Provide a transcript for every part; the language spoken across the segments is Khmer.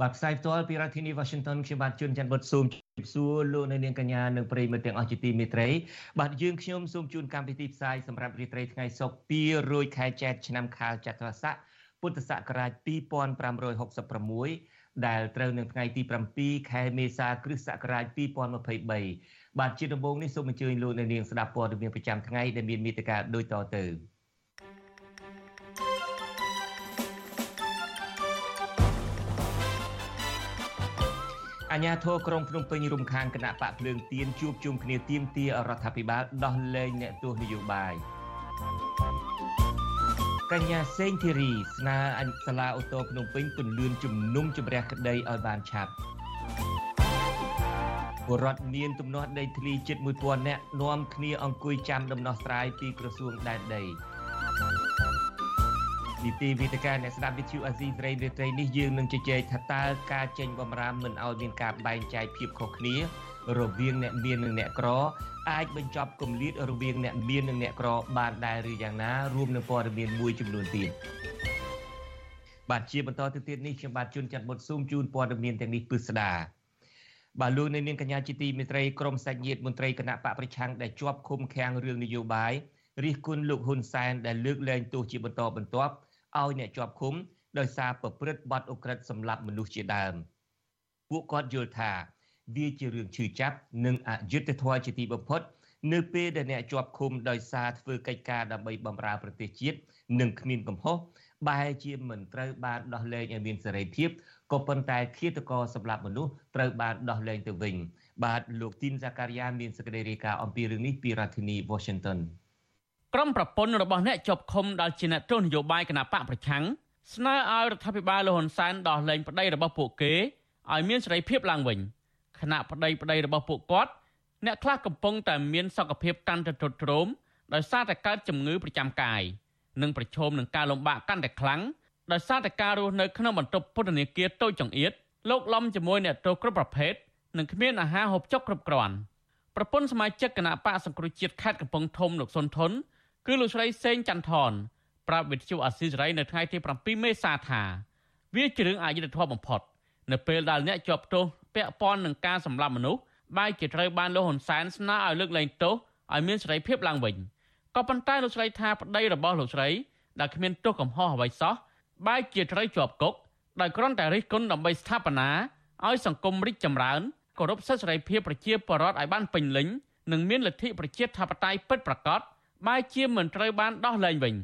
បាទផ្សាយផ្ទាល់ពីរដ្ឋធានី Washington ខ្ញុំបាទជួនច័ន្ទបុតស៊ូមជម្រាបសួរលោកអ្នកនាងកញ្ញានិងប្រិយមិត្តទាំងអស់ជាទីមេត្រីបាទយើងខ្ញុំសូមជូនកម្មវិធីផ្សាយសម្រាប់រាត្រីថ្ងៃសុក្រ200ខែចែកឆ្នាំខាលចត្វាស័កពុទ្ធសករាជ2566ដែលត្រូវនឹងថ្ងៃទី7ខែមេសាគ្រិស្តសករាជ2023បាទជាដំបូងនេះសូមអញ្ជើញលោកអ្នកនាងស្ដាប់ព័ត៌មានប្រចាំថ្ងៃដែលមានមេត្តាដូចតទៅ អាញាធរក្រុងភ្នំពេញរំខានគណៈបកភ្លើងទៀនជួបជុំគ្នាទៀមទារដ្ឋាភិបាលដោះលែងអ្នកទោសនយោបាយកញ្ញាសេងធីរីស្នើអញសាលាអូតូភ្នំពេញពន្លឿនជំនុំជម្រះក្តីឲ្យបានឆាប់ពលរដ្ឋមានទំនាស់ដីធ្លីជិត1000នាក់នាំគ្នាអង្គុយចាំដំណោះស្រាយពីក្រសួងដែនដី នីតិវិទ្យាអ្នកស្ដាប់វិទ្យុអាស៊ីសេរីរាត្រីនេះយើងនឹងជជែកថាតើការចេញបំរាមមិនឲ្យមានការបែងចែកភាពខុសគ្នា រវាងអ្នកមាននិងអ្នកក្រអាចបញ្ចប់គម្លាតរវាងអ្នកមាននិងអ្នកក្របានដែរឬយ៉ាងណារួមនឹងព័ត៌មានមួយចំនួនទៀតបាទជាបន្តទៅទៀតនេះខ្ញុំបាទជួនចាត់បុតស៊ូមជូនព័ត៌មានទាំងនេះពិស្ដាបាទលោកនៅនាងកញ្ញាជាទីមេត្រីក្រមសាច់ញាតិមន្ត្រីគណៈបកប្រឆាំងដែលជាប់ឃុំឃាំងរឿងនយោបាយរិះគន់លោកហ៊ុនសែនដែលលើកលែងទោសជាបន្តបន្ទាប់ ឲ្យអ្នកជាប់ឃុំដោយសារប្រព្រឹត្តបទឧក្រិដ្ឋសម្លាប់មនុស្សជាដើមពួកគាត់យល់ថា វាជារឿងឈឺចាប់និងអយុត្តិធម៌ជាទីបំផុត នៅពេលដែលអ្នកជាប់ឃុំដោយសារធ្វើកិច្ចការដើម្បីបម្រើប្រទេសជាតិនិងគ្មានកំហុសបែរជាមិនត្រូវបានដោះលែងឲ្យមានសេរីភាពក៏ប៉ុន្តែឃាតករសម្លាប់មនុស្សត្រូវបានដោះលែងទៅវិញ បាទលោកទីនសាការីយ៉ាមានសេចក្តីរាយការណ៍អំពីរឿងនេះពីរដ្ឋធានី Washington ក្រុមប្រពន្ធរបស់អ្នកជាប់ឃុំដែលជាអ្នកទស្សនយោបាយគណៈបកប្រឆាំងស្នើឲ្យរដ្ឋាភិបាលលហ៊ុនសែនដោះលែងប្តីរបស់ពួកគេឲ្យមានសេរីភាពឡើងវិញគណៈប្តីប្តីរបស់ពួកគាត់អ្នកខ្លះកំពុងតែមានសុខភាពកាន់តែទ្រុឌទ្រោមដោយសារតែកើតជំងឺប្រចាំកាយនិងប្រឈមនឹងការលំបាកកាន់តែខ្លាំងដោយសារតែការរស់នៅក្នុងបន្ទប់ពន្ធនាគារតូចចង្អៀតលោកលំជាមួយអ្នកទោសគ្រប់ប្រភេទនិងគ្មានអាហារហូបចុកគ្រប់គ្រាន់ប្រពន្ធសមាជិកគណៈបកសង្គ្រោះជាតិខេត្តកំពង់ធំលោកសុនធន គឺលោកស្រីសេងចន្ទថនប្រាប់វិទ្យុអាស៊ីសេរីនៅថ្ងៃទី7មេសាថា វាជារឿងអយុត្តិធម៌បំផុត នៅពេលដែលអ្នកជាប់ទោសពាក់ព័ន្ធនឹងការសម្លាប់មនុស្សបែរជាត្រូវបានលោកហ៊ុនសែនស្នើឲ្យលើកលែងទោសឲ្យមានសេរីភាពឡើងវិញក៏ប៉ុន្តែលោកស្រីថាប្តីរបស់លោកស្រីដែលគ្មានទោសកំហុសអ្វីសោះបែរជាត្រូវជាប់គុកដោយគ្រាន់តែរិះគន់ដើម្បីស្ថាបនាឲ្យសង្គមរីកចម្រើនគោរពសិទ្ធិសេរីភាពប្រជាពលរដ្ឋឲ្យបានពេញលេញនិងមានលទ្ធិប្រជាធិបតេយ្យពិតប្រាកដ បែរជាមិនត្រូវបានដោះលែងវិញ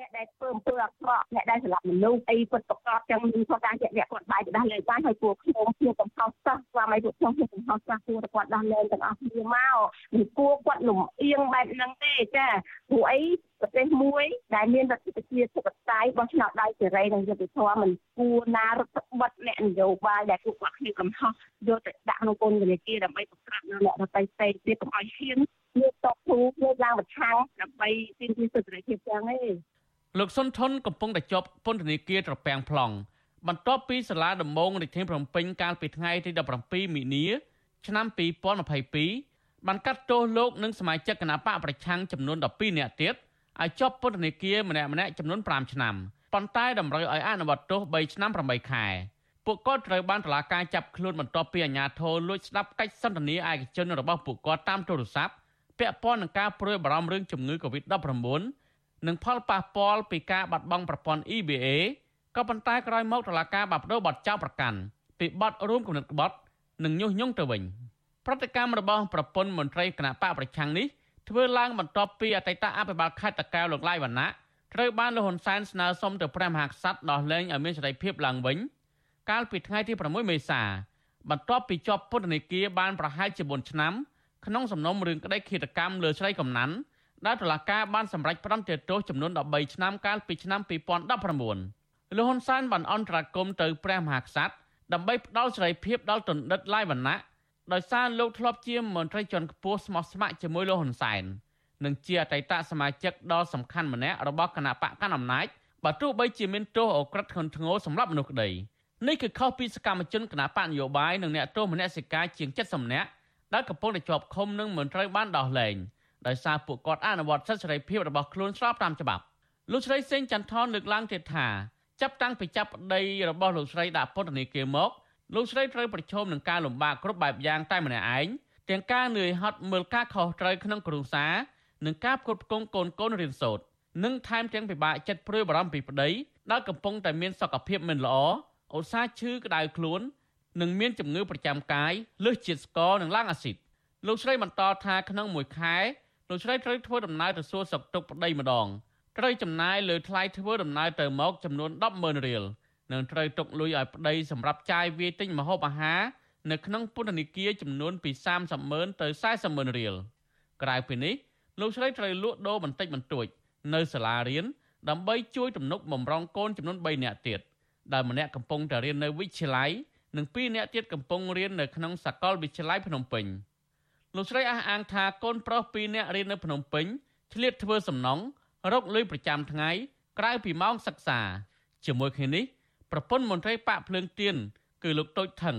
អ្នកដែលធ្វើអំពើអាក្រក់អ្នកដែលសម្លាប់មនុស្សអីពិតប្រកបចឹងមានគាត់ការជាក់លាក់គាត់បាយទៅដោះលែងបានហើយពួកខ្ញុំជាកំហុសសោះស្វាមីពួកខ្ញុំជាកំហុសសោះគួរតែគាត់ដោះលែងទាំងអស់គ្នាមកមិនគួរគាត់លំអៀងបែបហ្នឹងទេចាព្រោះអីប្រទេសមួយដែលមានរដ្ឋប្រជាធិបតេយ្យបោះឆ្នោតដោយសេរីនិងយុត្តិធម៌មិនគួរណារដ្ឋបတ်អ្នកនយោបាយដែលពួកគាត់គ្នាកំហុសយកទៅដាក់ក្នុងពន្ធនាគារដើម្បីបង្ក្រាបនៅអ្នកដទៃផ្សេងទៀតកុំឲ្យហ៊ានលើក តបទូលើកឡើងប្រឆាំងដើម្បីទាមទារសិទ្ធិសេរីភាពចឹងទេលោកសុនថនកំពុងតែជាប់ពន្ធនាគារត្រពាំង plong បន្ទាប់ពីសាលាដំបងរាជធានីភ្នំពេញកាលពីថ្ងៃទី17មីនាឆ្នាំ2022បានកាត់ទោសលោកនិងសមាជិកគណៈបកប្រឆាំងចំនួន12នាក់ទៀតឲ្យជាប់ពន្ធនាគារម្នាក់ម្នាក់ចំនួន5ឆ្នាំប៉ុន្តែតម្រូវឲ្យអនុវត្តទោស3ឆ្នាំ8ខែពួកគាត់ត្រូវបានតុលាការចាប់ខ្លួនបន្ទាប់ពីអាជ្ញាធរលួចស្ដាប់កិច្ចសន្ទនាឯកជនរបស់ពួកគាត់តាមទូរស័ព្ទ ពាក់ព័ន្ធនឹងការព្រួយបារម្ភរឿងជំងឺ Covid-19 និងផលប៉ះពាល់ពីការបាត់បង់ប្រព័ន្ធ EBA ក៏ប៉ុន្តែក្រោយមកតុលាការបានបដូរបទចោទប្រកាន់ពីបទរួមគំនិតក្បត់និងញុះញង់ទៅវិញប្រតិកម្មរបស់ប្រពន្ធមន្ត្រីគណៈបកប្រឆាំងនេះធ្វើឡើងបន្ទាប់ពីអតីតអភិបាលខេត្តតាកែវលោកឡាយវណ្ណៈត្រូវបានលោកហ៊ុនសែនស្នើសុំទៅព្រះមហាក្សត្រដោះលែងឲ្យមានសេរីភាពឡើងវិញកាលពីថ្ងៃទី6មេសាបន្ទាប់ពីជាប់ពន្ធនាគារបានប្រហែលជា4ឆ្នាំ ក្នុងសំណុំរឿងក្តីឃាតកម្មលើស្រីកំណាន់ដែលតុលាការបានសម្រេចផ្តន្ទាទោសចំនួន13ឆ្នាំកាលពីឆ្នាំ2019លោកហ៊ុនសែនបានអន្តរាគមន៍ទៅព្រះមហាក្សត្រដើម្បីផ្ដល់សេរីភាពដល់ទណ្ឌិតឡាយវណ្ណៈដោយសារលោកធ្លាប់ជាមន្ត្រីជាន់ខ្ពស់ស្មោះស្ម័គ្រជាមួយលោកហ៊ុនសែននិងជាអតីតសមាជិកដ៏សំខាន់ម្នាក់របស់គណៈបកកណ្ដាលអំណាចបើទោះបីជាមានទោសអូក្រិដ្ឋធ្ងន់ធ្ងរសម្រាប់មនុស្សក្តីនេះគឺខុសពីសកម្មជនគណៈបកនយោបាយនិងអ្នកទោសមនសិការជាង70នាក់ ដែលកំពុងតែជាប់ឃុំនិងមិនត្រូវបានដោះលែងដោយសារពួកគាត់អនុវត្តសិទ្ធិសេរីភាពរបស់ខ្លួនស្របតាមច្បាប់លោកស្រីសេងចន្ទថនលើកឡើងទៀតថាចាប់តាំងពីចាប់ប្តីរបស់លោកស្រីដាក់ពន្ធនាគារមកលោកស្រីត្រូវប្រឈមនឹងការលំបាកគ្រប់បែបយ៉ាងតែម្នាក់ឯងទាំងការនឿយហត់មើលការខុសត្រូវក្នុងគ្រួសារនិងការផ្គត់ផ្គង់កូនកូនរៀនសូត្រនិងថែមទាំងពិបាកចិត្តព្រួយបារម្ភពីប្តីដែលកំពុងតែមានសុខភាពមិនល្អឧស្សាហ៍ឈឺក្តៅខ្លួន និងមានជំងឺប្រចាំកាយលើសជាតិស្ករនិងឡើងអាស៊ីតលោកស្រីបន្តថាក្នុងមួយខែលោកស្រីត្រូវធ្វើដំណើរទៅសួរសុខទុក្ខប្តីម្ដងត្រូវចំណាយលើថ្លៃធ្វើដំណើរទៅមកចំនួន100000រៀលនិងត្រូវទុកលុយឲ្យប្តីសម្រាប់ចាយវាយទិញម្ហូបអាហារនៅក្នុងពន្ធនាគារចំនួនពី300,000ទៅ400,000រៀលក្រៅពីនេះលោកស្រីត្រូវលក់ដូរបន្តិចបន្តួចនៅសាលារៀនដើម្បីជួយទំនុកបំរុងកូនចំនួន3នាក់ទៀតដែលម្នាក់កំពុងតែរៀននៅវិទ្យាល័យ និង2នាក់ទៀតកំពុងរៀននៅក្នុងសាកលវិទ្យាល័យភ្នំពេញលោកស្រីអះអាងថាកូនប្រុស2នាក់រៀននៅភ្នំពេញឆ្លៀតធ្វើសំណង់រកលុយប្រចាំថ្ងៃក្រៅពីម៉ោងសិក្សាជាមួយគ្នានេះប្រពន្ធមន្ត្រីប៉ាក់ភ្លើងទៀនគឺលោកតូចថង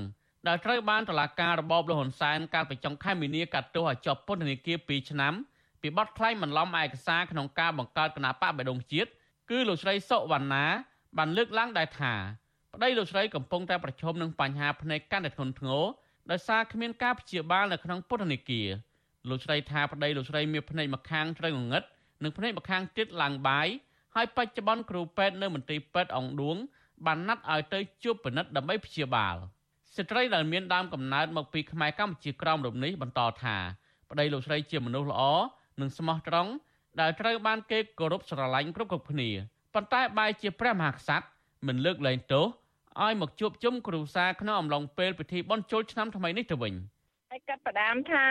ដែលត្រូវបានតុលាការរបបលហ៊ុនសែនកាលពីចុងខែមីនាកាត់ទោសឲ្យជាប់ពន្ធនាគារ2ឆ្នាំពីបទក្លែងបន្លំឯកសារក្នុងការបង្កើតគណៈបកបេដងជាតិគឺលោកស្រីសុវណ្ណាបានលើកឡើងដែរថា ប្តីលោកស្រីកំពុងតែប្រឈមនឹងបញ្ហាភ្នែកកាន់តែធ្ងន់ធ្ងរដោយសារគ្មានការព្យាបាលនៅក្នុងពន្ធនាគារលោកស្រីថាប្តីលោកស្រីមានភ្នែកម្ខាងត្រូវងងឹតនិងភ្នែកម្ខាងទៀតឡើងបាយហើយបច្ចុប្បន្នគ្រូពេទ្យនៅមន្ទីរពេទ្យអង្គឌួងបានណាត់ឲ្យទៅជួបពិនិត្យដើម្បីព្យាបាលស្ត្រីដែលមានដើមកំណើតមកពីខ្មែរកម្ពុជាក្រោមរូបនេះបន្តថាប្តីលោកស្រីជាមនុស្សល្អនិងស្មោះត្រង់ដែលត្រូវបានគេគោរពស្រឡាញ់គ្រប់គ្រប់គ្នាប៉ុន្តែបែរជាព្រះមហាក្សត្រមិនលើកលែងទោស ឲ្យមកជួបជុំគ្រួសារក្នុងអំឡុងពេលពិធីបុណ្យចូលឆ្នាំថ្មីនេះទៅវិញហើយគាត់ផ្ដាំថា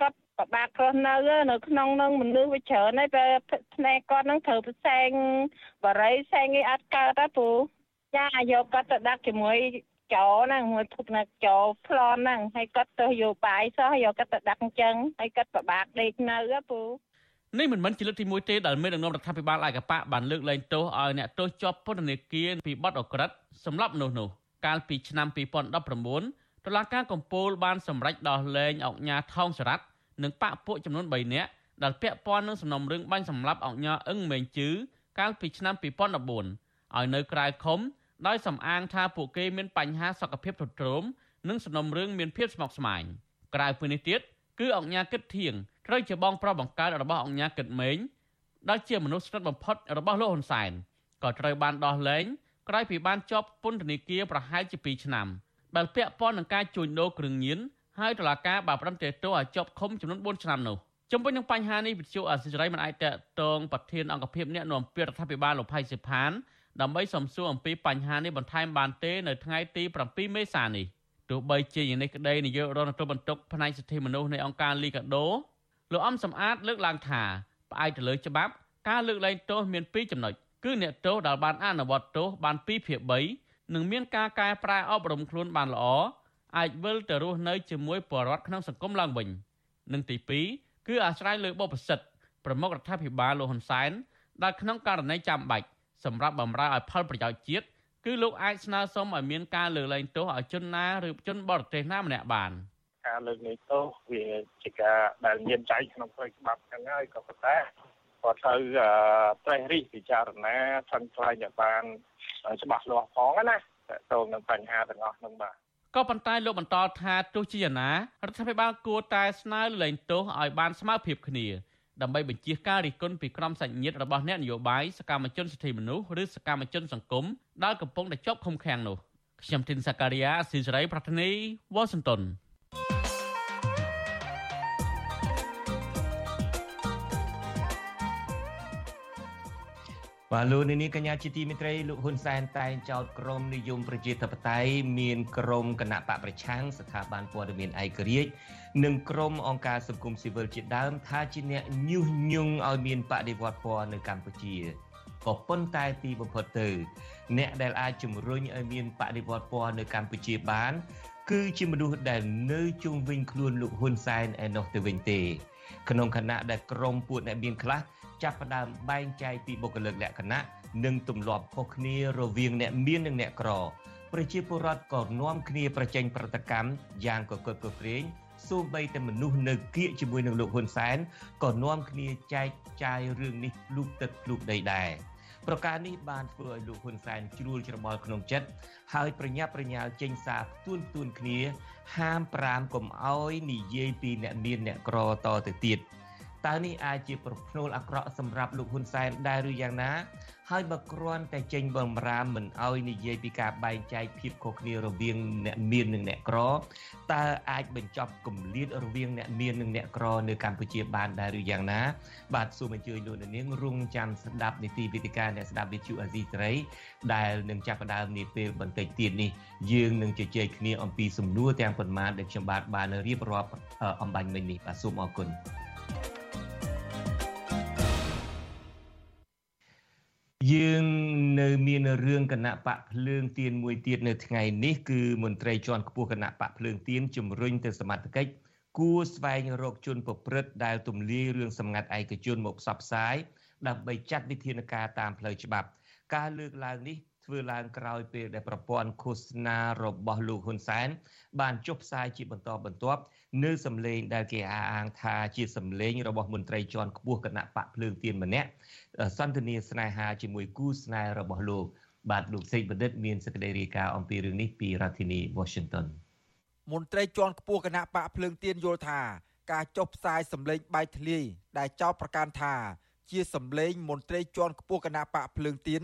គាត់ពិបាករស់នៅនៅក្នុងនឹងមនុស្សវាច្រើនហើយពេលភ្នែកគាត់នឹងត្រូវផ្សែងបរិយផ្សែងអីអត់កើតទេពូចាយកគាត់ទៅដាក់ជាមួយចោហ្នឹងមួយពុកណាចោប្លន់ហ្នឹងហើយគាត់ទៅយកបាយសោះយកគាត់ទៅដាក់អញ្ចឹងហើយគាត់ពិបាកដេកនៅពូ នេះមិនមែនជាលើកទី1ទេដែលមានដឹកនាំរដ្ឋាភិបាលឯកបកបានលើកលែងទោសឲ្យអ្នកទោសជាប់ពន្ធនាគារពីបទអក្រិតសម្រាប់មនុស្សនោះកាលពីឆ្នាំ2019តុលាការកំពូលបានសម្រេចដោះលែងអង្គញាថោងសារ៉ាត់និងបកពួកចំនួន3នាក់ដែលពាក់ព័ន្ធនឹងសំណុំរឿងបាញ់សម្លាប់អង្គញាអឹងមេងជឺកាលពីឆ្នាំ2014ឲ្យនៅក្រៅឃុំដោយសំអាងថាពួកគេមានបញ្ហាសុខភាពទ្រុឌទ្រោមនិងសំណុំរឿងមានភាពស្មុគស្មាញក្រៅពីនេះទៀត គឺអង្គញាគិតធៀងត្រូវជាបងប្រុសបង្កើតរបស់អង្គញាគិតមេងដែលជាមនុស្សស្និទ្ធបំផុតរបស់លោកហ៊ុនសែនក៏ត្រូវបានដោះលែងក្រោយពីបានជាប់ពន្ធនាគារប្រហែលជា2ឆ្នាំដែលពាក់ព័ន្ធនឹងការជួញដូរគ្រឿងញៀនហើយតុលាការបានប្រឹងតែទោសឲ្យជាប់ឃុំចំនួន4ឆ្នាំនោះជំវិញនឹងបញ្ហានេះវិទ្យុអសិរ័យមិនអាចតតងប្រធានអង្គភិបអ្នកនាំពាក្យរដ្ឋាភិបាលលោកផៃសិផានដើម្បីសំសួរអំពីបញ្ហានេះបន្ថែមបានទេនៅថ្ងៃទី7មេសានេះ ទោះបីជាយ៉ាងនេះក្តីនាយករដ្ឋមន្ត្រីបន្ទុកផ្នែកសិទ្ធិមនុស្សនៃអង្គការលីកាដូលោកអំសំអាតលើកឡើងថាផ្អែកទៅលើច្បាប់ការលើកលែងទោសមាន2ចំណុចគឺអ្នកទោសដែលបានអនុវត្តទោសបាន2ភាគ3និងមានការកែប្រែអប់រំខ្លួនបានល្អអាចវិលទៅរស់នៅជាមួយពលរដ្ឋក្នុងសង្គមឡើងវិញនិងទី2គឺអាស្រ័យលើបុព្វសិទ្ធិប្រមុខរដ្ឋាភិបាលលោកហ៊ុនសែនដែលក្នុងករណីចាំបាច់សម្រាប់បម្រើឲ្យផលប្រយោជន៍ជាតិ គឺលោកអាចស្នើសុំឲ្យមានការលើកលែងទោសឲ្យជនណាឬជនបរទេសណាម្នាក់បានការលើកលែងទោសវាជាការដែលមានចែងក្នុងផ្លូវច្បាប់ហ្នឹងហើយក៏ប៉ុន្តែក៏ត្រូវត្រេះរិះពិចារណាថឹងថ្លែងឲ្យបានច្បាស់លាស់ផងណាតើតើនឹងបញ្ហាទាំងអស់ហ្នឹងបាទក៏ប៉ុន្តែលោកបន្តថាទោះជាយ៉ាងណារដ្ឋាភិបាលគួរតែស្នើលែងទោសឲ្យបានស្មើភាពគ្នា ដើម្បីបញ្ជាការរិះគន់ពីក្រុមសាច់ញាតិរបស់អ្នកនយោបាយសកម្មជនសិទ្ធិមនុស្សឬសកម្មជនសង្គមដែលកំពុងតែជាប់ឃុំឃាំងនោះខ្ញុំទីនសាការីយ៉ាស៊ីសេរីប្រធានីវ៉ាស៊ីនតោន បាទលោកនាងកញ្ញាជាទីមេត្រីលោកហ៊ុនសែនតែងចោទក្រមនិយមប្រជាធិបតេយ្យមានក្រមគណៈបកប្រឆាំងស្ថាប័នព័ត៌មានឯករាជ្យនិងក្រមអង្គការសង្គមស៊ីវិលជាដើមថាជាអ្នកញុះញង់ឲ្យមានបដិវត្តពណ៌នៅកម្ពុជាក៏ប៉ុន្តែទីបំផុតទៅ អ្នកដែលអាចជំរុញឲ្យមានបដិវត្តពណ៌នៅកម្ពុជាបាន គឺជាមនុស្សដែលនៅជុំវិញខ្លួនលោកហ៊ុនសែនឯណោះទៅវិញទេ ក្នុងខណៈដែលក្រុមពួកអ្នកមានខ្លះ ចាប់ផ្ដើមបែងចែកពីបុគ្គលិកលក្ខណៈនិងទម្លាប់ខុសគ្នារវាងអ្នកមាននិងអ្នកក្រប្រជាពលរដ្ឋក៏នាំគ្នាប្រជែងប្រតិកម្មយ៉ាងកកឹកកក្រែងសូម្បីតែមនុស្សនៅគៀកជាមួយនឹងលោកហ៊ុនសែនក៏នាំគ្នាចែកចាយរឿងនេះលូកទឹកលូកដីដែរប្រការនេះបានធ្វើឲ្យលោកហ៊ុនសែនជ្រួលច្របល់ក្នុងចិត្តហើយប្រញាប់ប្រញាល់ចេញសារផ្ទួនផ្ទួនគ្នាហាម5កុំអោយនិយាយពីអ្នកមានអ្នកក្រតទៅទៀត តើនេះអាចជាប្រផ្នូលអាក្រក់សម្រាប់លោកហ៊ុនសែនដែរឬយ៉ាងណា ហើយបើគ្រាន់តែចេញបំរាមមិនអោយនិយាយពីការបែងចែកភាពខុសគ្នារវាងអ្នកមាននិងអ្នកក្រតើអាចបញ្ចប់គម្លាតរវាងអ្នកមាននិងអ្នកក្រនៅកម្ពុជាបានដែរឬយ៉ាងណា បាទសូមអញ្ជើញលោកនាងរងចាំស្ដាប់នីតិវិទ្យាអ្នកស្ដាប់វិទ្យុអាស៊ីសេរីដែលនឹងចាប់ផ្ដើមនាពេលបន្តិចទៀតនេះយើងនឹងជជែកគ្នាអំពីសំណួរទាំងប៉ុន្មានដែលខ្ញុំបាទបានរៀបរាប់អំបញ្ញមិញនេះបាទសូមអរគុណ យើងនៅមានរឿងគណៈបកភ្លើងទៀនមួយទៀតនៅថ្ងៃនេះគឺមន្ត្រីជាន់ខ្ពស់គណៈបកភ្លើងទៀនជំរុញទៅសមត្ថកិច្ចគួរស្វែងរកជនប្រព្រឹត្តដែលទម្លាយរឿងសម្ងាត់ឯកជនមកផ្សព្វផ្សាយដើម្បីចាត់វិធានការតាមផ្លូវច្បាប់ ការលើកឡើងនេះ ធ្វើឡើងក្រោយពេលដែលប្រព័ន្ធឃោសនារបស់លោកហ៊ុនសែនបានចុះផ្សាយជាបន្តបន្ទាប់នៅសម្លេងដែលគេអះអាងថាជាសម្លេងរបស់មន្ត្រីជាន់ខ្ពស់គណៈបកភ្លើងទៀនម្នាក់សន្ទនាស្នេហាជាមួយគូស្នេហ៍របស់លោក បាទលោកសេកបណ្ឌិតមានសេចក្តីរាយការណ៍អំពីរឿងនេះពីរដ្ឋធានី Washington មន្ត្រីជាន់ខ្ពស់គណៈបកភ្លើងទៀនយល់ថាការចុះផ្សាយសម្លេងបែកធ្លាយដែលចោទប្រកាន់ថា ជាសម្លេងមន្ត្រីជាន់ខ្ពស់គណៈបកភ្លើងទៀន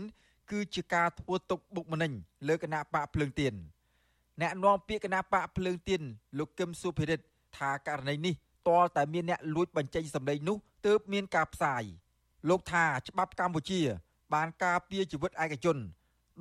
គឺជាការធ្វើទុកបុកម្នេញលើគណៈបកភ្លើងទៀនអ្នកនាំពាក្យគណៈបកភ្លើងទៀនលោកកឹមសុភិរិទ្ធថាករណីនេះតលតែមានអ្នកលួចបញ្ចេញសម្លេងនោះទើបមានការផ្សាយលោកថាច្បាប់កម្ពុជា បានការពារជីវិតឯកជន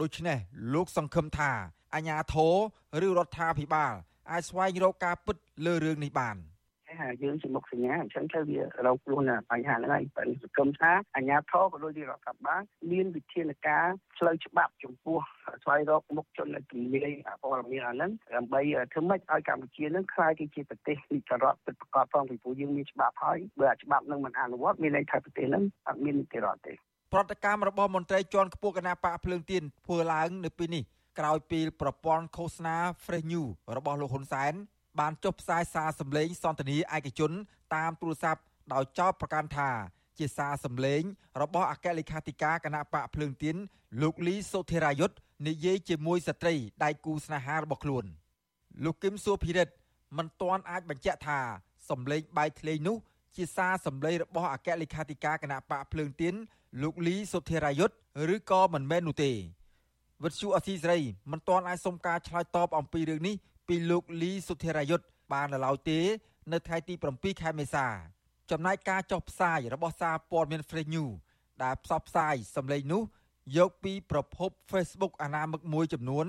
ដូច្នេះលោកសង្ឃឹមថាអាជ្ញាធរឬរដ្ឋាភិបាលអាចស្វែងរកការពិតលើរឿងនេះបាន។ ហើយយើងជាមុខសញ្ញាអញ្ចឹងទៅវារកខ្លួនបញ្ហាហ្នឹងហើយបើសង្គមថាអាជ្ញាធរក៏ដូចជារដ្ឋាភិបាលមានវិធានការផ្លូវច្បាប់ចំពោះស្វែងរកមុខជនដែលទម្លាយព័ត៌មានអាហ្នឹងដើម្បីធ្វើម៉េចឲ្យកម្ពុជានឹងក្លាយទៅជាប្រទេសនីតិរដ្ឋពិតប្រាកដផងពីព្រោះយើងមានច្បាប់ហើយបើអាច្បាប់នឹងមិនអនុវត្តមានន័យថាប្រទេសហ្នឹងអត់មាននីតិរដ្ឋទេប្រតិកម្មរបស់មន្ត្រីជាន់ខ្ពស់គណៈបកភ្លើងទៀនធ្វើឡើងនៅពេលនេះក្រោយពីប្រព័ន្ធឃោសនា Fresh News របស់លោកហ៊ុនសែន បានចុះផ្សាយសារសម្លេងសន្ទនាឯកជនតាមទូរស័ព្ទដោយចោទប្រកាន់ថា ជាសារសម្លេង របស់អគ្គលេខាធិការគណៈបកភ្លើងទៀនលោកលីសុធិរាយុទ្ធនិយាយជាមួយស្ត្រីដៃគូស្នេហារបស់ខ្លួន លោកគឹមសួរភិរិទ្ធមិនទាន់អាចបញ្ជាក់ថាសម្លេងបែកធ្លាយនោះ ជាសារសម្លេងរបស់អគ្គលេខាធិការគណៈបកភ្លើងទៀនលោកលីសុធិរាយុទ្ធឬក៏មិនមែននោះទេវិទ្យុអសីសេរីមិនទាន់អាចសុំការឆ្លើយតបអំពីរឿងនេះ ពីលោកលីសុធិរាយុទ្ធបាននៅឡើយទេ នៅថ្ងៃទី7ខែមេសា ចំណែកការចុះផ្សាយរបស់សារព័ត៌មាន Fresh News ដែលផ្សព្វផ្សាយសម្លេងនោះយកពីប្រភព Facebook អនាមិកមួយចំនួន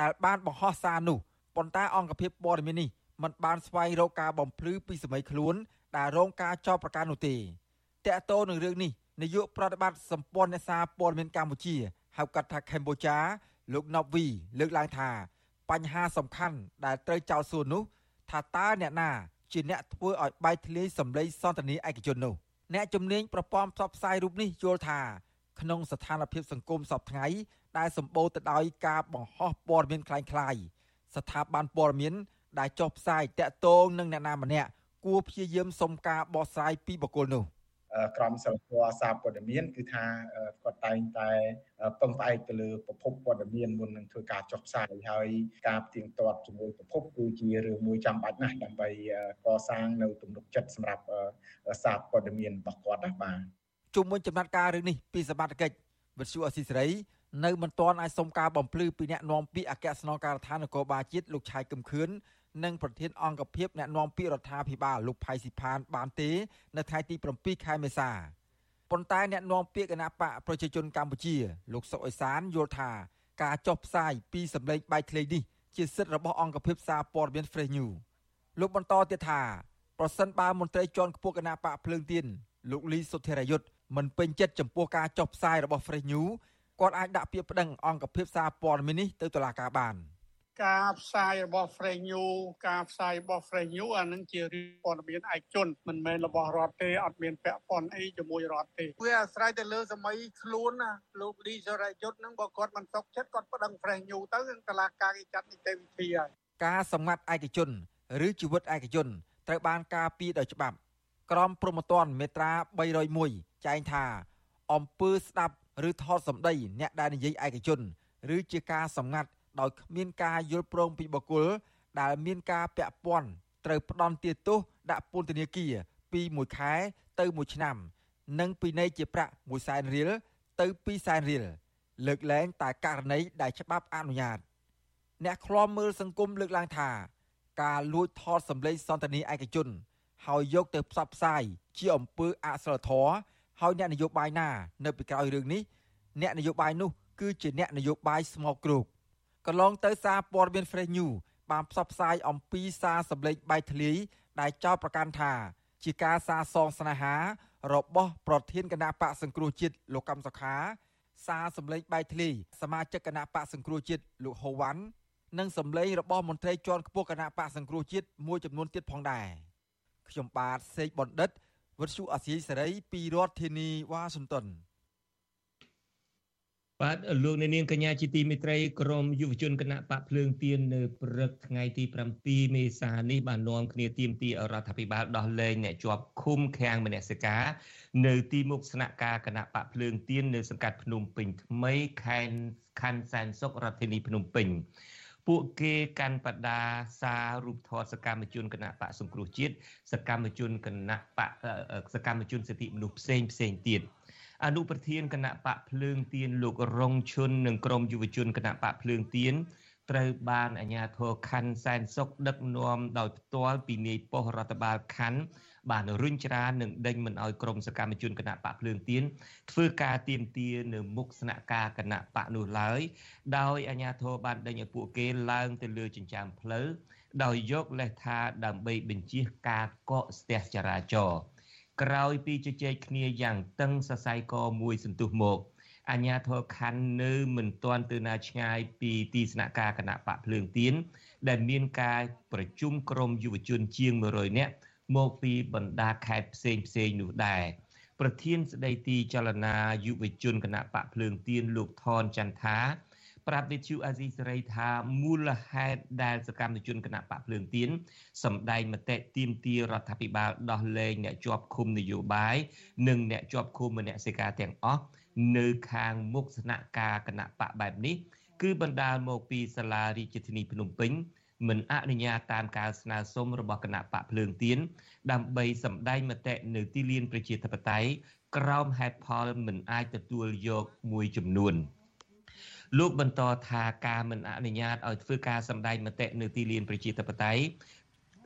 ដែលបានបង្ហោះសារនោះប៉ុន្តែអង្គភាពព័ត៌មាននេះមិនបានស្វែងរកការបំភ្លឺពីសម័យខ្លួន ដែលរងការចោទប្រកាន់នោះទេតកតោនឹងរឿងនេះនាយកប្រតិបត្តិសម្ព័ន្ធអ្នកសារព័ត៌មានកម្ពុជាហៅកាត់ថាកម្ពុជាលោកណប់វីលើកឡើងថា បញ្ហាសំខាន់ដែលត្រូវចោទសួរនោះថាតើអ្នកណា ជាអ្នកធ្វើឲ្យបែកធ្លាយសម្លេងសន្ទនាឯកជននោះអ្នកជំនាញប្រព័ន្ធផ្សព្វផ្សាយរូបនេះយល់ថាក្នុងស្ថានភាពសង្គមសពថ្ងៃដែលសម្បូរទៅដោយការបង្ហោះព័ត៌មានคล้ายៗស្ថាប័នព័ត៌មានដែលចុះផ្សាយតាក់ទងនឹងអ្នកណាម្នាក់គួរព្យាយាមសុំការបកស្រាយពីបុគ្គលនោះ។ ក្រមសីលធម៌សារព័ត៌មានគឺថាគាត់តែងតែពឹងផ្អែកទៅលើប្រភពព័ត៌មានមុននឹងធ្វើការចុះផ្សាយហើយការផ្ទៀងទាត់ជាមួយប្រភពគឺជារឿងមួយចាំបាច់ណាស់ដើម្បីកសាងនៅទំនុកចិត្តសម្រាប់សារព័ត៌មានរបស់គាត់ណាបាទជុំវិញចំណាត់ការរឿងនេះពីសមត្ថកិច្ចវិទ្យុអស៊ីសេរីនៅមិនទាន់អាចសុំការបំភ្លឺពីអ្នកនាំពាក្យអគ្គស្នងការដ្ឋាននគរបាលជាតិលោកឆៃកឹមខឿន និងប្រធានអង្គភិបអ្នកណែនាំពាក្យរដ្ឋាភិបាលលោកផៃស៊ីផានបានទេ នៅថ្ងៃទី7ខែមេសាប៉ុន្តែអ្នកនាំពាក្យគណៈបកប្រជាជនកម្ពុជា លោកសុកអេសានយល់ថាការចុះផ្សាយពីសម្លេងបែកធ្លាយនេះជាសិទ្ធិរបស់អង្គភាពសារព័ត៌មាន Fresh News លោកបន្តទៀតថាប្រសិនបើមន្ត្រីជាន់ខ្ពស់គណៈបកភ្លើងទៀនលោកលីសុធិរយុទ្ធមិនពេញចិត្តចំពោះការចុះផ្សាយរបស់ Fresh News គាត់អាចដាក់ពាក្យប្តឹងអង្គភាពសារព័ត៌មាននេះទៅតុលាការបាន ការផ្សាយរបស់ Fresh News ការផ្សាយរបស់ Fresh News អានឹងជារឿងព័ត៌មានឯកជនមិនមែនរបស់រដ្ឋទេអត់មានពាក់ព័ន្ធអីជាមួយរដ្ឋទេវាអាស្រ័យទៅលើសម័យខ្លួនណាលោកលីសរយុទ្ធនឹងបើគាត់មិនសុខចិត្តគាត់ប្តឹង Fresh News ទៅនឹងតឡាការគេចាត់នីតិវិធីហើយការសម្ងាត់ឯកជន ឬជីវិតឯកជនត្រូវបានការពារដោយច្បាប់ក្រមព្រហ្មទណ្ឌមេត្រា301ចែងថាអំពើស្ដាប់ឬថតសម្ដីអ្នកដែលនិយាយឯកជន ឬជាការសម្ងាត់ ដោយគ្មានការយល់ព្រមពីបុគ្គលដែលមានការពាក់ព័ន្ធត្រូវផ្ដន់ទាទោសដាក់ពន្ធនាគារពី1ខែទៅ1ឆ្នាំ និងពិន័យជាប្រាក់1សែនរៀលទៅ2សែនរៀលលើកលែងតែករណីដែលច្បាប់អនុញ្ញាត អ្នកឃ្លាំមើលសង្គមលើកឡើងថាការលួចថតសម្លេងសន្ទនាឯកជន ហើយយកទៅផ្សព្វផ្សាយជាអំពើអសិលធម៌ហើយអ្នកនយោបាយណា នៅពីក្រោយរឿងនេះអ្នកនយោបាយនោះគឺជាអ្នកនយោបាយស្មោកគ្រោក កន្លងទៅសារព័ត៌មាន Fresh News បានផ្សព្វផ្សាយអំពីសារសម្លេងបែកធ្លាយដែលចោទប្រកាន់ថា ជាការសារសងស្នេហា របស់ប្រធានគណៈបកសង្គ្រោះជាតិលោកកំសុខា សារសម្លេងបែកធ្លាយសមាជិកគណៈបកសង្គ្រោះជាតិលោកហូវ៉ាន់និងសម្លេងរបស់មន្ត្រីជាន់ខ្ពស់គណៈបកសង្គ្រោះជាតិមួយចំនួនទៀតផងដែរខ្ញុំបាទសេកបណ្ឌិតវិទ្យុអាស៊ីសេរីពីរដ្ឋធានីវ៉ាស៊ីនតោន បាទលោកអ្នកនាងកញ្ញាជាទីមេត្រីក្រមយុវជនគណៈបកភ្លើងទៀននៅព្រឹកថ្ងៃទី7មេសានេះបាននាំគ្នាទៀមទីរដ្ឋាភិបាលដោះលែងអ្នកជាប់ឃុំឃាំងមនសិការនៅទីមុខស្នាក់ការគណៈបកភ្លើងទៀននៅសង្កាត់ភ្នំពេញថ្មីខេត្តខណ្ឌសែនសុខរដ្ឋធានីភ្នំពេញពួកគេកាន់បដាសាររូបថតសកម្មជនគណៈបកសង្គ្រោះជាតិសកម្មជនគណៈបកសកម្មជនសិទ្ធិមនុស្សផ្សេងផ្សេងទៀត អនុប្រធានគណៈបកភ្លើងទៀនលោករងឈុននិងក្រុមយុវជនគណៈបកភ្លើងទៀនត្រូវបានអាជ្ញាធរខណ្ឌសែនសុខដឹកនាំដោយផ្ទាល់ពីនាយប៉ុស្តិ៍រដ្ឋបាលខណ្ឌបានរុញច្រាននិងដេញមិនអោយក្រុមសកម្មជនគណៈបកភ្លើងទៀនធ្វើការទៀមទានៅមុខស្នាក់ការគណៈបកនោះឡើយដោយអាជ្ញាធរបានដេញឲ្យពួកគេឡើងទៅលើចិញ្ចើមផ្លូវដោយយកលេសថាដើម្បីបញ្ជាការកកស្ទះចរាចរណ៍ ក្រោយពីជជែកគ្នាយ៉ាងតឹងសរសៃកមួយសន្ទុះមកអញ្ញាធរខណ្ឌនៅមិនទាន់ទៅណាឆ្ងាយពីទីស្នាក់ការគណៈបកភ្លើងទៀនដែលមានការប្រជុំក្រុមយុវជនជាង100នាក់មកពីបណ្ដាខេត្តផ្សេងផ្សេងនោះដែរប្រធានស្ដីទីចលនាយុវជនគណៈបកភ្លើងទៀនលោកថនចន្ទថា ប្រាប់វិទ្យុអាស៊ីសេរីថាមូលហេតុដែលសកម្មជនគណៈបកភ្លើងទៀនសម្ដែងមតិទាមទាររដ្ឋាភិបាលដោះលែងអ្នកជាប់ឃុំនយោបាយនិងអ្នកជាប់ឃុំមនសិការទាំងអស់នៅខាងមុខស្នាក់ការគណៈបកបែបនេះ គឺបណ្ដាលមកពីសាលារាជធានីភ្នំពេញមិនអនុញ្ញាតតាមការស្នើសុំរបស់គណៈបកភ្លើងទៀនដើម្បីសម្ដែងមតិនៅទីលានប្រជាធិបតេយ្យក្រោមហេតុផលមិនអាចទទួលយកមួយចំនួន។ លោកបន្តថាការមិនអនុញ្ញាតឲ្យធ្វើការសម្ដែងមតិនៅទីលានប្រជាធិបតេយ្យ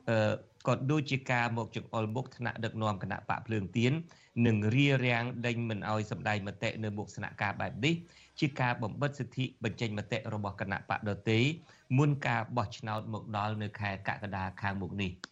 អឺក៏ដូចជាការមកចង្អុលមុខថ្នាក់ដឹកនាំគណៈបកភ្លើងទៀននិងរារាំងដេញមិនឲ្យសម្ដែងមតិនៅមុខស្នាក់ការបែបនេះជាការបំបិទសិទ្ធិបញ្ចេញមតិរបស់គណៈបកដទៃមុនការបោះឆ្នោតមកដល់នៅខែកក្កដាខាងមុខនេះ។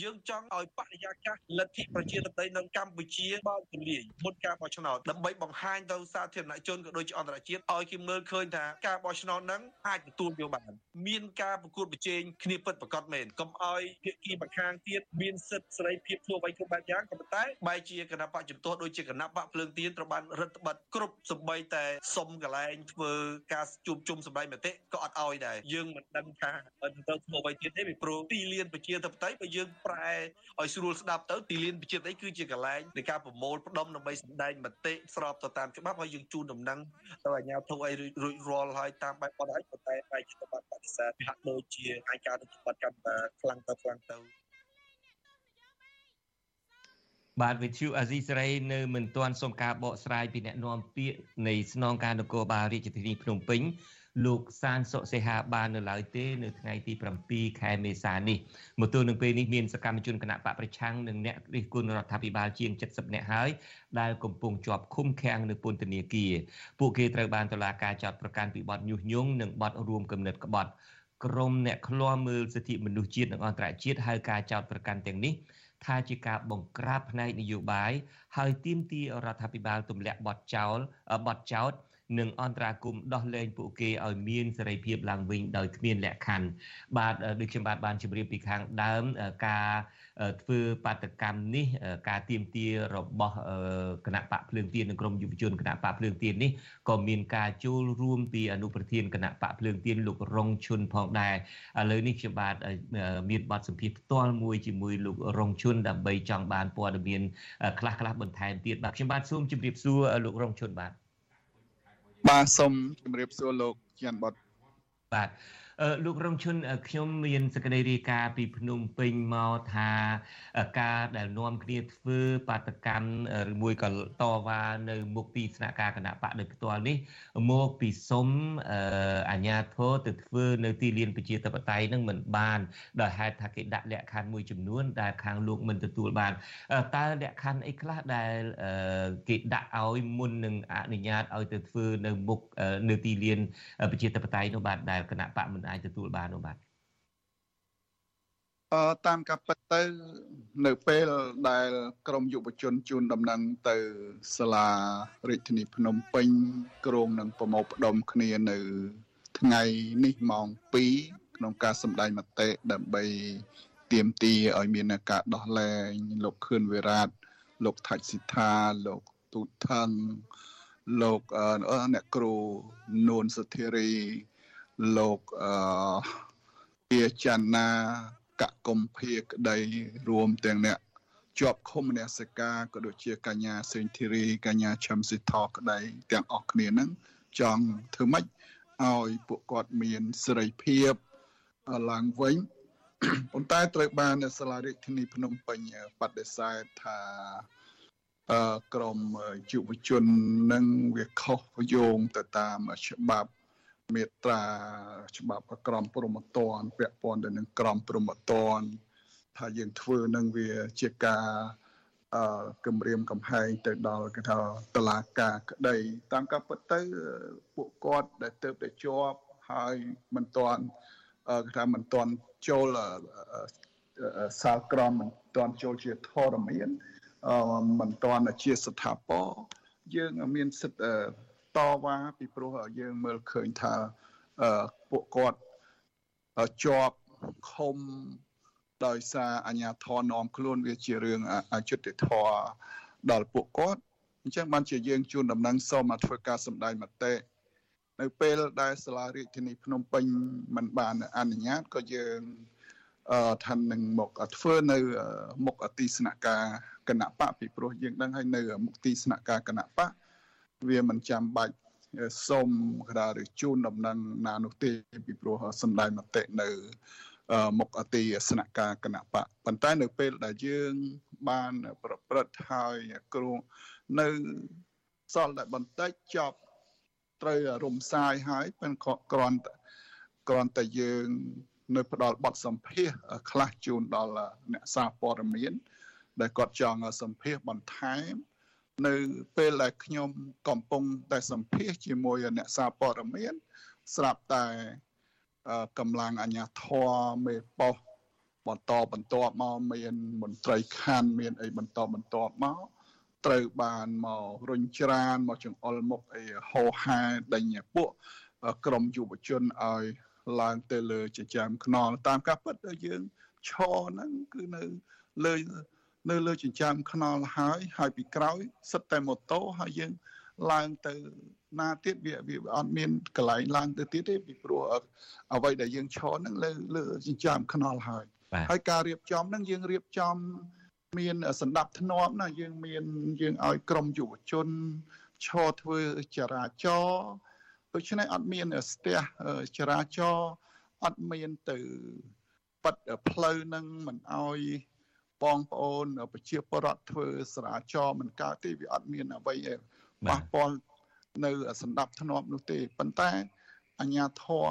យើងចង់ឲ្យបរិយាកាសលទ្ធិប្រជាធិបតេយ្យនៅកម្ពុជាបើកទូលាយមុនការបោះឆ្នោតដើម្បីបង្ហាញទៅសាធារណជនក៏ដូចជាអន្តរជាតិឲ្យគេមើលឃើញថាការបោះឆ្នោតហ្នឹងអាចទទួលយកបានមានការប្រកួតប្រជែងគ្នាពិតប្រាកដមែនកុំឲ្យភាគីម្ខាងទៀតមានសិទ្ធិសេរីភាពធ្វើអ្វីគ្រប់បែបយ៉ាងក៏ប៉ុន្តែបែរជាគណៈបកជំទាស់ដូចជាគណៈបកភ្លើងទៀនត្រូវបានរឹតបន្តឹងគ្រប់សម្បីតែសុំកន្លែងធ្វើការជួបជុំសម្ដែងមតិក៏អត់ឲ្យដែរយើងមិនដឹងថាទៅធ្វើអ្វីទៀតទេពីព្រោះទីលានប្រជាធិបតេយ្យបើយើងប្រែឲ្យស្រួលស្ដាប់ទៅទីលានប្រជាដីគឺជាកន្លែងនៃការប្រមូលផ្ដុំដើម្បីសម្ដែងមតិស្របទៅតាមច្បាប់ហើយយើងជូនដំណឹងទៅអាជ្ញាធរឲ្យរួចរាល់ហើយតាមបែបបទហើយប៉ុន្តែបែរជាបាត់បដិសេធហាក់ដូចជាអាចការទៅបាត់កម្មខ្លាំងទៅខ្លាំងទៅបាទវិទ្យុអាស៊ីសេរីនៅមិនទាន់សុំការបកស្រាយពីអ្នកនាំពាក្យនៃស្នងការនគរបាលរាជធានីភ្នំពេញ លោកសានសុសេហាបាននៅឡើយទេនៅថ្ងៃទី7ខែមេសានេះមកទល់នឹងពេលនេះមានសកម្មជនគណៈបកប្រឆាំងនិងអ្នករិះគន់រដ្ឋាភិបាលជាង70នាក់ហើយដែលកំពុងជាប់ឃុំឃាំងនៅពន្ធនាគារពួកគេត្រូវបានតុលាការចោទប្រកាន់ពីបទញុះញង់និងបទរួមគំនិតក្បត់ក្រមអ្នកឃ្លាំមើលសិទ្ធិមនុស្សជាតិនិងអន្តរជាតិហៅការចោទប្រកាន់ទាំងនេះថាជាការបង្ក្រាបផ្នែកនយោបាយហើយទាមទាររដ្ឋាភិបាលទម្លាក់បទចោលបទចោទ និងអន្តរាគមដោះលែងពួកគេឲ្យមានសេរីភាពឡើងវិញដោយគ្មានលក្ខខណ្ឌបាទដូចខ្ញុំបាទបានជម្រាបពីខាងដើមការធ្វើបាតកម្មនេះការទៀមទារបស់គណៈបកភ្លើងទៀននិងក្រមយុវជនគណៈបកភ្លើងទៀននេះក៏មានការចូលរួមពីអនុប្រធានគណៈបកភ្លើងទៀនលោករងឈុនផងដែរឥឡូវនេះខ្ញុំបាទមានបទសម្ភាសន៍ផ្ទាល់មួយជាមួយលោករងឈុនដើម្បីចង់បានព័ត៌មានខ្លះខ្លះបន្ថែមទៀតបាទខ្ញុំបាទសូមជម្រាបសួរលោករងឈុនបាទ បាទសូមជម្រាបសួរលោកជានបតបាទ លោករងឈុនខ្ញុំមានសេចក្តីរាយការណ៍ពីភ្នំពេញមកថាការដែលនាំគ្នាធ្វើបាតកម្មឬមួយក៏តវ៉ានៅមុខទីស្នាក់ការគណៈបកដោយផ្ទាល់នេះមកពីសុំអាជ្ញាធរទៅធ្វើនៅទីលានប្រជាធិបតេយ្យនឹងមិនបានដោយហេតុថាគេដាក់លក្ខខណ្ឌមួយចំនួនដែលខាងលោកមិនទទួលបានតើលក្ខខណ្ឌអីខ្លះដែលគេដាក់ឲ្យមុននឹងអនុញ្ញាតឲ្យទៅធ្វើនៅមុខនៅទីលានប្រជាធិបតេយ្យនោះបាទដែលគណៈបកមិនអាចទទួលបាននោះបាទអឺតាមការពិតទៅ នៅពេលដែលក្រមយុវជនជួនដំណឹងទៅសាលារាជធានីភ្នំពេញក្រុងនឹងប្រមូលផ្ដុំគ្នានៅ ថ្ងៃនេះម៉ោង2ក្នុងការសម្ដែងមតិដើម្បីទៀមទីឲ្យមានការដោះលែងលោកខឿនវិរាតលោកថាច់សិដ្ឋាលោកទូថងលោកអ្នកគ្រូនួនសុធារី លោកអឺជាចនាកកុម្ភាក្តីរួមទាំងអ្នកជាប់ឃុំមនសិការក៏ដូចជាកញ្ញាសេងធីរីកញ្ញាឈឹមសិទ្ធក្តីទាំងអស់គ្នានឹងចង់ធ្វើម៉េចឲ្យពួកគាត់មានសេរីភាពឡើងវិញប៉ុន្តែត្រូវបានសាលារាជធានីភ្នំពេញបដិសេធថាក្រមយុវជននឹងវាខុសយោងទៅតាមច្បាប់ មេត្រាច្បាប់ក្រមព្រហ្មទណ្ឌពាក់ព័ន្ធទៅនឹងក្រមព្រហ្មទណ្ឌថាយើងធ្វើនឹងវាជាការអឺគម្រាមកំហែងទៅដល់គេថាតឡាការក្តី តាមការពិតទៅពួកគាត់ដែលទៅតែជាប់ហើយមិនទាន់គេថាមិនទាន់ចូលសាលក្រមមិនទាន់ចូលជាធរមានមិនទាន់ជាស្ថាពរយើងមានសិទ្ធិ តវ៉ាពីព្រោះយើងមើលឃើញថាពួកគាត់ជាប់ខុំដោយសារអាញាធរនាំខ្លួនវាជារឿងអយុត្តិធម៌ដល់ពួកគាត់អញ្ចឹងបានជាយើងជួនដំណឹងសូមមកធ្វើការសម្ដែងមតិនៅពេលដែលសាលារាជធានីភ្នំពេញមិនបានអនុញ្ញាតក៏យើងអឺថានឹងមកធ្វើនៅមុខអតិសនការគណៈបកពីព្រោះយើងដឹងហើយនៅមុខទីស្នាក់ការគណៈបក វាមិនចាំបាច់សុំក្តារឬជូនដំណឹងណានោះទេពីព្រោះសម្ដែងមតិនៅមុខអតិស្នាក់ការគណៈបកប៉ុន្តែនៅពេលដែលយើងបានប្រព្រឹត្តហើយគ្រូនៅសល់តែបន្តិចចប់ត្រូវរំសាយហើយប៉ុន្តែគ្រាន់គ្រាន់តែយើងនៅផ្ដល់បទសម្ភាសខ្លះជូនដល់អ្នកសារព័ត៌មាន ដែលគាត់ចង់សម្ភាសបន្ថែម នៅពេលដែលខ្ញុំកំពុងតែសម្ភាសជាមួយអ្នកសារព័ត៌មានស្រាប់តែកម្លាំងអាជ្ញាធរមេប៉ុស្តិ៍បន្តបន្តមកមានមន្ត្រីខណ្ឌមានអីបន្តបន្តមកត្រូវបានមករុញច្រានមកចង្អុលមុខអីហោហាដេញពួកក្រមយុវជនឲ្យឡើងទៅលើចិញ្ចើមខ្នល់តាមការពិតយើងឈរហ្នឹងគឺនៅលើ នៅលើចិញ្ចើមខ្នល់ហើយហើយពីក្រោយសិតតែម៉ូតូហើយយើងឡើងទៅណាទៀតវាវាអត់មានកន្លែងឡើងទៅទៀតទេពីព្រោះអ្វីដែលយើងឈរហ្នឹងលើលើចិញ្ចើមខ្នល់ហើយហើយការរៀបចំហ្នឹងយើងរៀបចំមានសម្ដាប់ធ្នាប់ណាយើងមានយើងឲ្យក្រមយុវជនឈរធ្វើចរាចរណ៍ដូច្នេះអត់មានស្ទះចរាចរណ៍អត់មានទៅបិទផ្លូវនឹងមិនឲ្យ បងប្អូនប្រជាពលរដ្ឋធ្វើសរាចរមិនកើតទេវាអត់មានអ្វីប៉ះពាល់នៅសម្ដាប់ធ្នាប់នោះទេប៉ុន្តែអញ្ញាធរ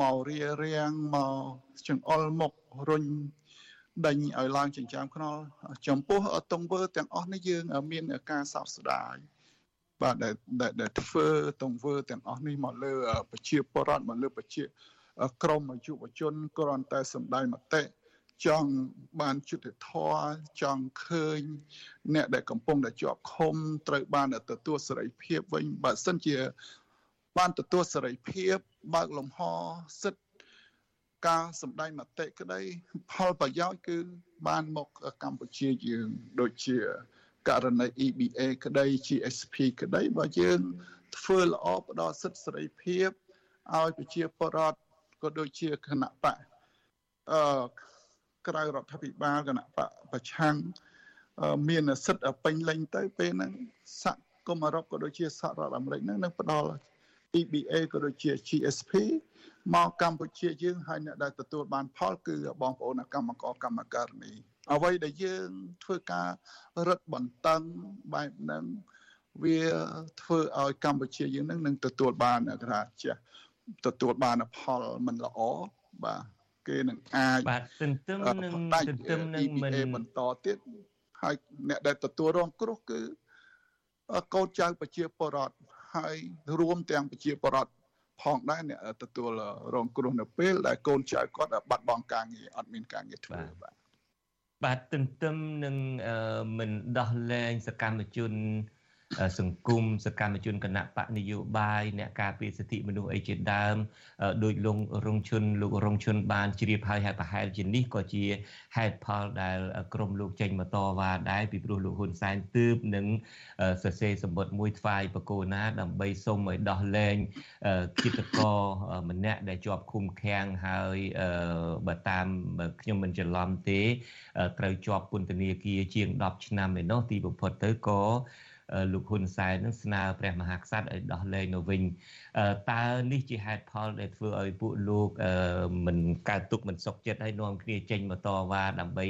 មករៀបរៀងមកចង្អុលមុខរុញដេញឲ្យឡើងចិញ្ចើមខ្នល់ចំពោះតង្វើទាំងអស់នេះយើង មានការសោកស្ដាយបាទដែលដែលធ្វើតង្វើទាំងអស់នេះមកលើ ប្រជាពលរដ្ឋមកលើប្រជាក្រមយុវជនគ្រាន់តែសម្ដែងមតិ ចង់បានយុត្តិធម៌ចង់ឃើញ អ្នកដែលកំពុងតែជាប់ឃុំត្រូវបានទទួលសេរីភាពវិញបើសិនជា បានទទួលសេរីភាពបើកលំហសិទ្ធិការសម្ដែងមតិក្តីផលប្រយោជន៍គឺបានមកកម្ពុជាយើងដូចជាករណី EBA ក្តី GSP ក្តីបើយើងធ្វើល្អផ្ដល់សិទ្ធិសេរីភាពឲ្យប្រជាពលរដ្ឋក៏ដូចជាគណៈបកអឺ ក្រៅរដ្ឋាភិបាលគណៈបកប្រឆាំងមានសិទ្ធិពេញលេញទៅពេលហ្នឹងសហគមន៍អឺរ៉ុបក៏ដូចជាសហរដ្ឋអាមេរិកហ្នឹងនឹងផ្ដល់ EBA ក៏ដូចជា GSP មកកម្ពុជាយើងហើយអ្នកដែលទទួលបានផលគឺបងប្អូនកម្មករកម្មការនីអ្វីដែលយើងធ្វើការរឹតបន្តឹងបែបហ្នឹងវាធ្វើឲ្យកម្ពុជាយើងនឹងនឹងទទួលបានគេថាចេះទទួលបានផលមិនល្អបាទ គេនឹងអាចបាទទន្ទឹមនឹងទន្ទឹមនឹងមិនបន្តទៀតហើយអ្នកដែលទទួលរងគ្រោះគឺកូនចៅប្រជាពលរដ្ឋហើយរួមទាំងប្រជាពលរដ្ឋផងដែរអ្នកទទួលរងគ្រោះនៅពេលដែលកូនចៅគាត់បាត់បង់ការងារអត់មានការងារធ្វើបាទបាទទន្ទឹមនឹងមិនដោះលែងសកម្មជន សង្គមសកម្មជនគណៈបកនយោបាយអ្នកការពារសិទ្ធិមនុស្សអីជាដើមដោយលងរងឈុនលោករងឈុនបានជ្រាបហើយហើយប្រហែលជានេះក៏ជាហេតុផលដែលក្រមលោកចេញមកតវ៉ាដែរពីព្រោះលោកហ៊ុនសែនទើបនឹងសរសេរសម្បត្តិមួយថ្វាយបកូណាដើម្បីសុំឲ្យដោះលែងគិតករម្នាក់ដែលជាប់ឃុំឃាំងហើយបើតាមខ្ញុំមិនច្រឡំទេត្រូវជាប់ពន្ធនាគារជាង10ឆ្នាំឯណោះទីបំផុតទៅក៏ លោកហ៊ុនសែននឹងស្នើព្រះមហាក្សត្រឲ្យដោះលែងនៅវិញតើនេះជាហេតុផលដែលធ្វើឲ្យពួកលោកមិនកើតទុកមិនសុខចិត្តហើយនាំគ្នាចេញមកតវ៉ាដើម្បី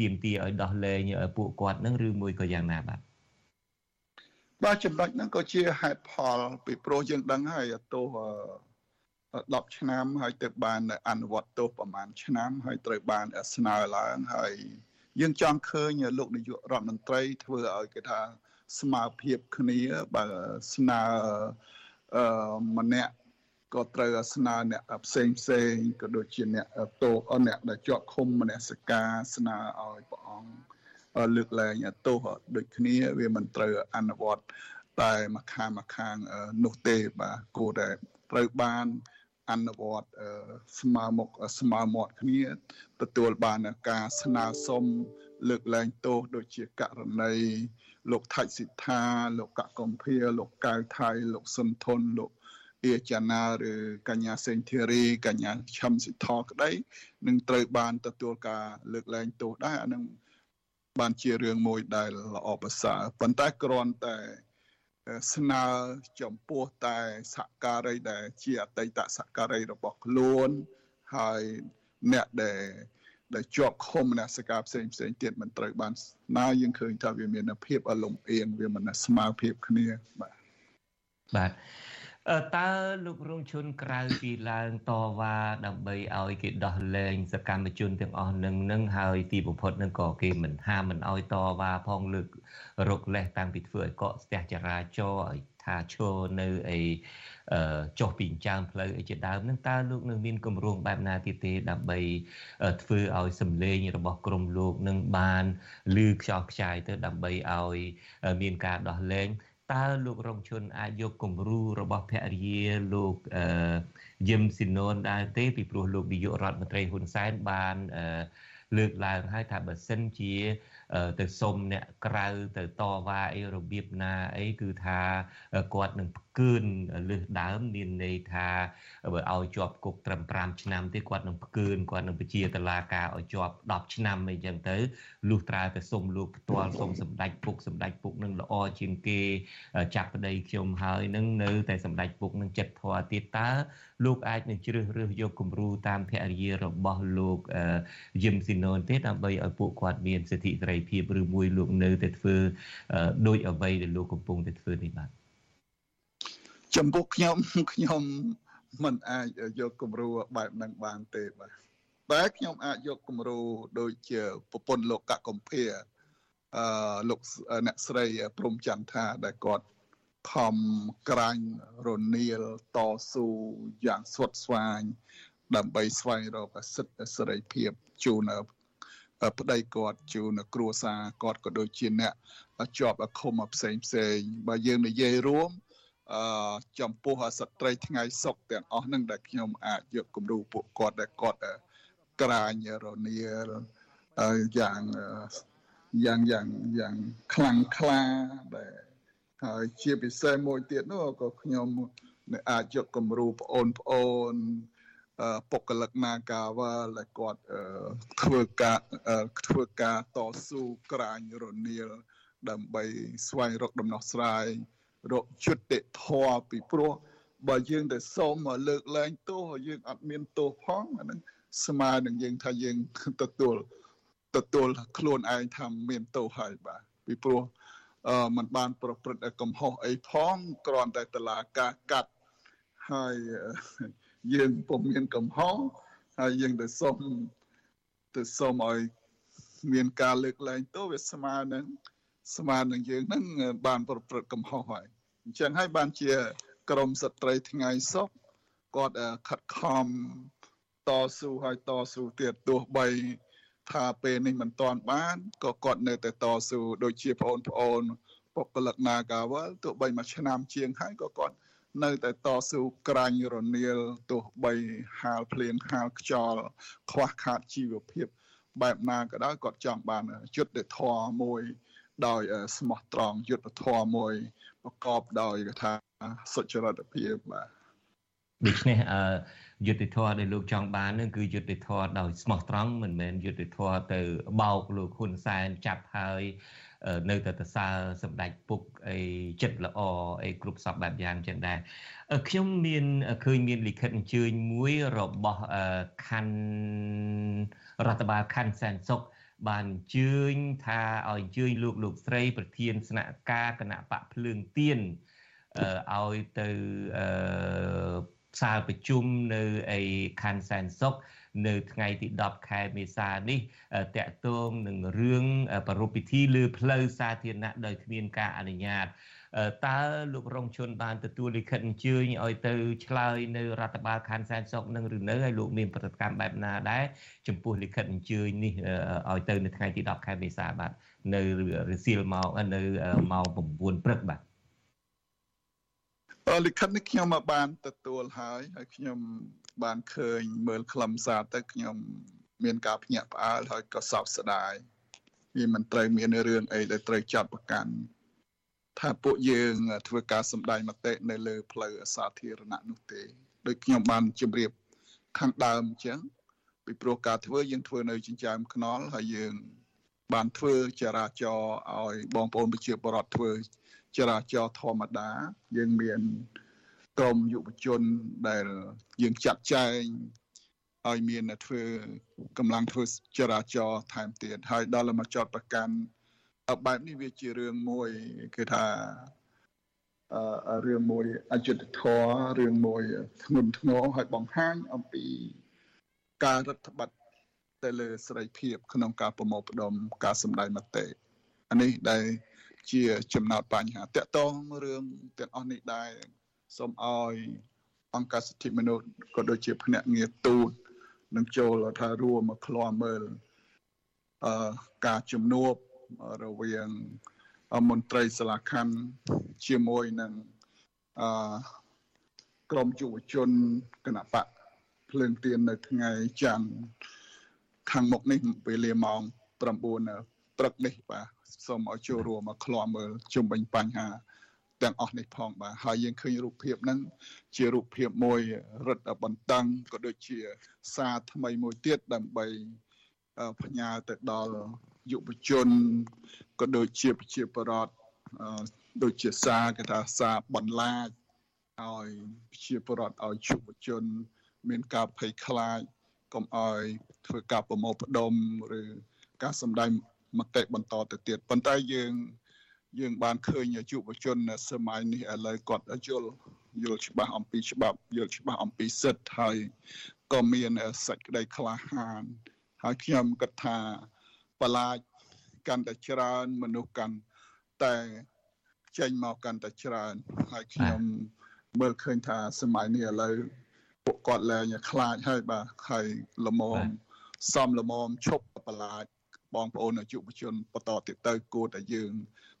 ទាមទារឲ្យដោះលែងពួកគាត់នឹងឬមួយក៏យ៉ាងណាបាទបាទចំណុចហ្នឹងក៏ជាហេតុផលពីព្រោះយើងដឹងហើយទោស10ឆ្នាំហើយទៅបានអនុវត្តទោសប្រហែលឆ្នាំហើយត្រូវបានស្នើឡើងហើយយើងចង់ឃើញលោកនាយករដ្ឋមន្ត្រីធ្វើឲ្យគេថា ស្មារភាពគ្នាបើស្នើអឺម្នាក់ក៏ត្រូវស្នើអ្នកផ្សេងផ្សេងក៏ដូចជាអ្នកតោអ្នកដែលជាប់ឃុំមនសិការស្នើឲ្យព្រះអង្គលើកលែងទោសដូចគ្នាវាមិនត្រូវអនុវត្តតែមួយខាងមួយខាងនោះទេបាទគួរតែត្រូវបានអនុវត្តស្មើមុខស្មើមាត់គ្នាទទួលបានការស្នើសុំលើកលែងទោសដូចជាករណី លោកថាច់សិដ្ឋាលោកកកកំភាលោកកៅថៃលោកសុនធនលោកអៀចាណាឬកញ្ញាសេងធីរីកញ្ញាឆឹមសិទ្ធក្តីនឹងត្រូវបានទទួលការលើកលែងទោសដែរអានឹងបានជារឿងមួយដែលល្អប្រសើរប៉ុន្តែគ្រាន់តែស្នើចំពោះតែសក្ការីដែលជាអតីតសក្ការីរបស់ខ្លួនហើយអ្នកដែល ដែលជាប់ឃុំនសិកាផ្សេងផ្សេងទៀតមិនត្រូវបានណាយើងឃើញថាវាមានភាពអលំអៀងវាមិនស្មើភាពគ្នាបាទបាទតើលោករងឈុនក្រៅពីឡើងតវ៉ាដើម្បីឲ្យគេដោះលែងសកម្មជនទាំងអស់នឹងនឹងហើយទីបំផុតនឹងក៏គេមិនហាមមិនឲ្យតវ៉ាផងលើករកលេសតាំងពីធ្វើឲ្យកកស្ទះចរាចរណ៍ឲ្យ ថាឈរនៅអីចុះពីអញ្ចាងផ្លូវអីជាដើមនឹងតើលោកនឹងមានគម្រោងបែបណាទៀតទេដើម្បីធ្វើឲ្យសម្លេងរបស់ក្រមលោកនឹងបានលឺខ្យល់ខ្ចាយទៅដើម្បីឲ្យមានការដោះលែងតើលោករងឈុនអាចយកគំរូរបស់ភរិយាលោកយឹមស៊ីណូនដែរទេពីព្រោះលោកនាយករដ្ឋមន្ត្រីហ៊ុនសែនបានលើកឡើងហើយថាបើសិនជា ទៅសុំអ្នកក្រៅទៅតវ៉ាអីរបៀបណាអីគឺថាគាត់នឹងផ្គឿនលើសដើមមានន័យថាបើឲ្យជាប់គុកត្រឹម5ឆ្នាំទេគាត់នឹងផ្គឿនគាត់នឹងបញ្ជាតឡាការឲ្យជាប់10ឆ្នាំអីចឹងទៅលុះត្រាតែសុំលោកផ្ទាល់សុំសម្ដេចពុកសម្ដេចពុកនឹងល្អជាងគេចាប់ប្តីខ្ញុំហើយនឹងនៅតែសម្ដេចពុកនឹងចិត្តធွာទៀតតើលោកអាចនឹងជ្រើសរើសយកគំរូតាមភរិយារបស់លោកយឹមស៊ីណូនទេដើម្បីឲ្យពួកគាត់មានសិទ្ធិសេរីភាពឬមួយលោកនៅតែធ្វើដោយអ្វីដែលលោកកំពុងតែធ្វើនេះបាទ ចំពោះខ្ញុំខ្ញុំមិនអាចយកគំរូបែបហ្នឹងបានទេបាទតែខ្ញុំអាចយកគំរូដូចជាប្រពន្ធលោកកកំភាអឺលោកអ្នកស្រីព្រំចន្ទថាដែលគាត់ខំក្រាញ់រនាលតស៊ូយ៉ាងស្វិតស្វាញដើម្បីស្វែងរកសិទ្ធិសេរីភាពជូនប្តីគាត់ជូនគ្រួសារគាត់ក៏ដូចជាអ្នកជាប់អាឃុំផ្សេងផ្សេងបើយើងនិយាយរួម អឺចំពោះស្ត្រីថ្ងៃសុកទាំងអស់នឹងដែលខ្ញុំអាចយកគំរូពួកគាត់ដែលគាត់ក្រាញរនាលយ៉ាងយ៉ាងយ៉ាងយ៉ាងខ្លាំងក្លាដែលហើយជាពិសេសមួយទៀតនោះក៏ខ្ញុំអាចយកគំរូប្អូនប្អូនបុគ្គលិកនាការវល់ដែលគាត់ធ្វើការធ្វើការតស៊ូក្រាញរនាលដើម្បីស្វែងរកដំណោះស្រាយ រកយុត្តិធម៌ពីព្រោះបើយើងតែសូមមកលើកលែងទោសយើងអត់មានទោសផងអាហ្នឹងស្មើនឹងយើងថាយើងទទួលទទួលខ្លួនឯងថាមានទោសហើយបាទពីព្រោះអឺมันបាន ប្រព្រឹត្តកំហុសអីផងគ្រាន់តែតឡាការកាត់ហើយយើងពុំមានកំហុសហើយយើងទៅសុំទៅសុំឲ្យមានការលើកលែងទោសវាស្មើនឹងស្មើនឹងយើងហ្នឹងបាន ប្រព្រឹត្តកំហុសហើយ អញ្ចឹងហើយបានជាក្រមស្ត្រីថ្ងៃសុកគាត់ខិតខំតស៊ូហើយតស៊ូទៀតទោះបីថាពេលនេះមិនទាន់បានក៏គាត់នៅតែតស៊ូដូចជាបងប្អូនបុគ្គលិក Nagawal ទោះបីមួយឆ្នាំជាងហើយក៏គាត់នៅតែតស៊ូក្រាញ់រនាលទោះបីហាលភ្លៀងហាលខ្យល់ខ្វះខាតជីវភាព បែបណាក៏ដោយគាត់ចង់បានយុទ្ធធម៌មួយ ដោយស្មោះត្រង់យុទ្ធធម៌មួយ ប្រកបដោយថាសុចរិតភាពបាទដូច្នេះអឺយុទ្ធធរដែលលោកចង់បាននឹងគឺយុទ្ធធរដោយស្មោះត្រង់មិនមែនយុទ្ធធរទៅបោកលោកហ៊ុនសែនចាប់ហើយនៅតែតសើសម្ដេចពុកអីចិត្តល្អអីគ្រប់សពបែបយ៉ាងចឹងដែរខ្ញុំមានឃើញមានលិខិតអញ្ជើញមួយរបស់ខណ្ឌរដ្ឋបាលខណ្ឌសែនសុខ បានអញ្ជើញថាឲ្យអញ្ជើញលោកលោកស្រីប្រធានស្នាក់ការគណៈបកភ្លើងទៀនឲ្យទៅសាលប្រជុំនៅឯខណ្ឌសែនសុខនៅថ្ងៃទី10ខែមេសានេះតកតងនឹងរឿងប្រពៃពិធីលើផ្លូវសាធារណៈដោយគ្មានការអនុញ្ញាត តើលោករងជនបានទទួលលិខិតអញ្ជើញឲ្យទៅឆ្លើយនៅរដ្ឋបាលខណ្ឌសែនសុខនឹងឬនៅហើយលោកមានប្រតិកម្មបែបណាដែរចំពោះលិខិតអញ្ជើញនេះឲ្យទៅនៅថ្ងៃទី10ខែមេសាបាទនៅរសៀលម៉ោងនៅម៉ោង9ព្រឹកបាទលិខិតនេះខ្ញុំមកបានទទួលហើយហើយខ្ញុំបានឃើញមើលខ្លឹមសារទៅខ្ញុំមានការភ្ញាក់ផ្អើលហើយក៏សោកស្ដាយវាមិនត្រូវមានរឿងអីដែលត្រូវចាត់ប្រកាន់ ថាពួកយើងធ្វើការសម្ដែងមតិនៅលើផ្លូវសាធារណៈនោះទេដូចខ្ញុំបានជម្រាបខាងដើមអញ្ចឹងពីព្រោះការធ្វើយើងធ្វើនៅចិញ្ចើមខ្នល់ហើយយើង បានធ្វើចរាចរណ៍ឲ្យបងប្អូនប្រជាពលរដ្ឋធ្វើចរាចរណ៍ធម្មតា យើងមានក្រមយុវជនដែលយើងចាត់ចែងឲ្យមានធ្វើកម្លាំងធ្វើចរាចរណ៍ថែមទៀតហើយដល់មកចតប្រកាន់ បែបនេះវាជារឿងមួយគឺថាអឺរឿងមួយអយុត្តិធម៌រឿងមួយធ្ងន់ធ្ងរឲ្យបង្ហាញអំពីការរដ្ឋបတ်ទៅលើសេរីភាព ក្នុងការប្រមូលផ្ដុំការសម្ដែងមតិអានេះដែលជាចំណោទបញ្ហាតកតងរឿងទាំងអស់នេះដែរសូមឲ្យអង្គការសិទ្ធិមនុស្សក៏ដូចជាភ្នាក់ងារទូតនឹងចូលថារួមមកឃ្លាំមើលអឺការជំនួប រវាងមន្ត្រីសាលាខណ្ឌជាមួយនឹងអឺក្រមយុវជនគណៈបកភ្លើងទៀននៅថ្ងៃច័ន្ទខាងមុខនេះវេលាម៉ោង9ព្រឹកនេះបាទសូមឲ្យចូលរួមមកឃ្លាំមើលជុំវិញបញ្ហាទាំងអស់នេះផងបាទហើយយើងឃើញរូបភាពហ្នឹងជារូបភាពមួយរឹតបន្តឹងក៏ដូចជាសារថ្មីមួយទៀតដើម្បីផ្ញើទៅដល់ យុវជនក៏ដូចជាប្រជាពលរដ្ឋដូចជាសារគេថាសារបន្លាចឲ្យប្រជាពលរដ្ឋឲ្យយុវជន មានការភ័យខ្លាចកុំឲ្យធ្វើការប្រមូលផ្ដុំឬការសម្ដែងមតិបន្តទៅទៀតប៉ុន្តែយើងយើងបានឃើញយុវជនសម័យនេះឥឡូវគាត់យល់យល់ច្បាស់អំពីច្បាប់យល់ច្បាស់អំពីសិទ្ធិហើយក៏មានសេចក្តីក្លាហានហើយខ្ញុំគិតថា បលាចកាន់តែច្រើនមនុស្សកាន់តែចេញមកកាន់តែច្រើនហើយខ្ញុំមើលឃើញថាសម័យនេះឥឡូវពួកគាត់លែងខ្លាចហើយបាទហើយល្មមសំល្មមឈប់បលាចបងប្អូនយុវជនបន្តទៀតទៅគួរតែយើង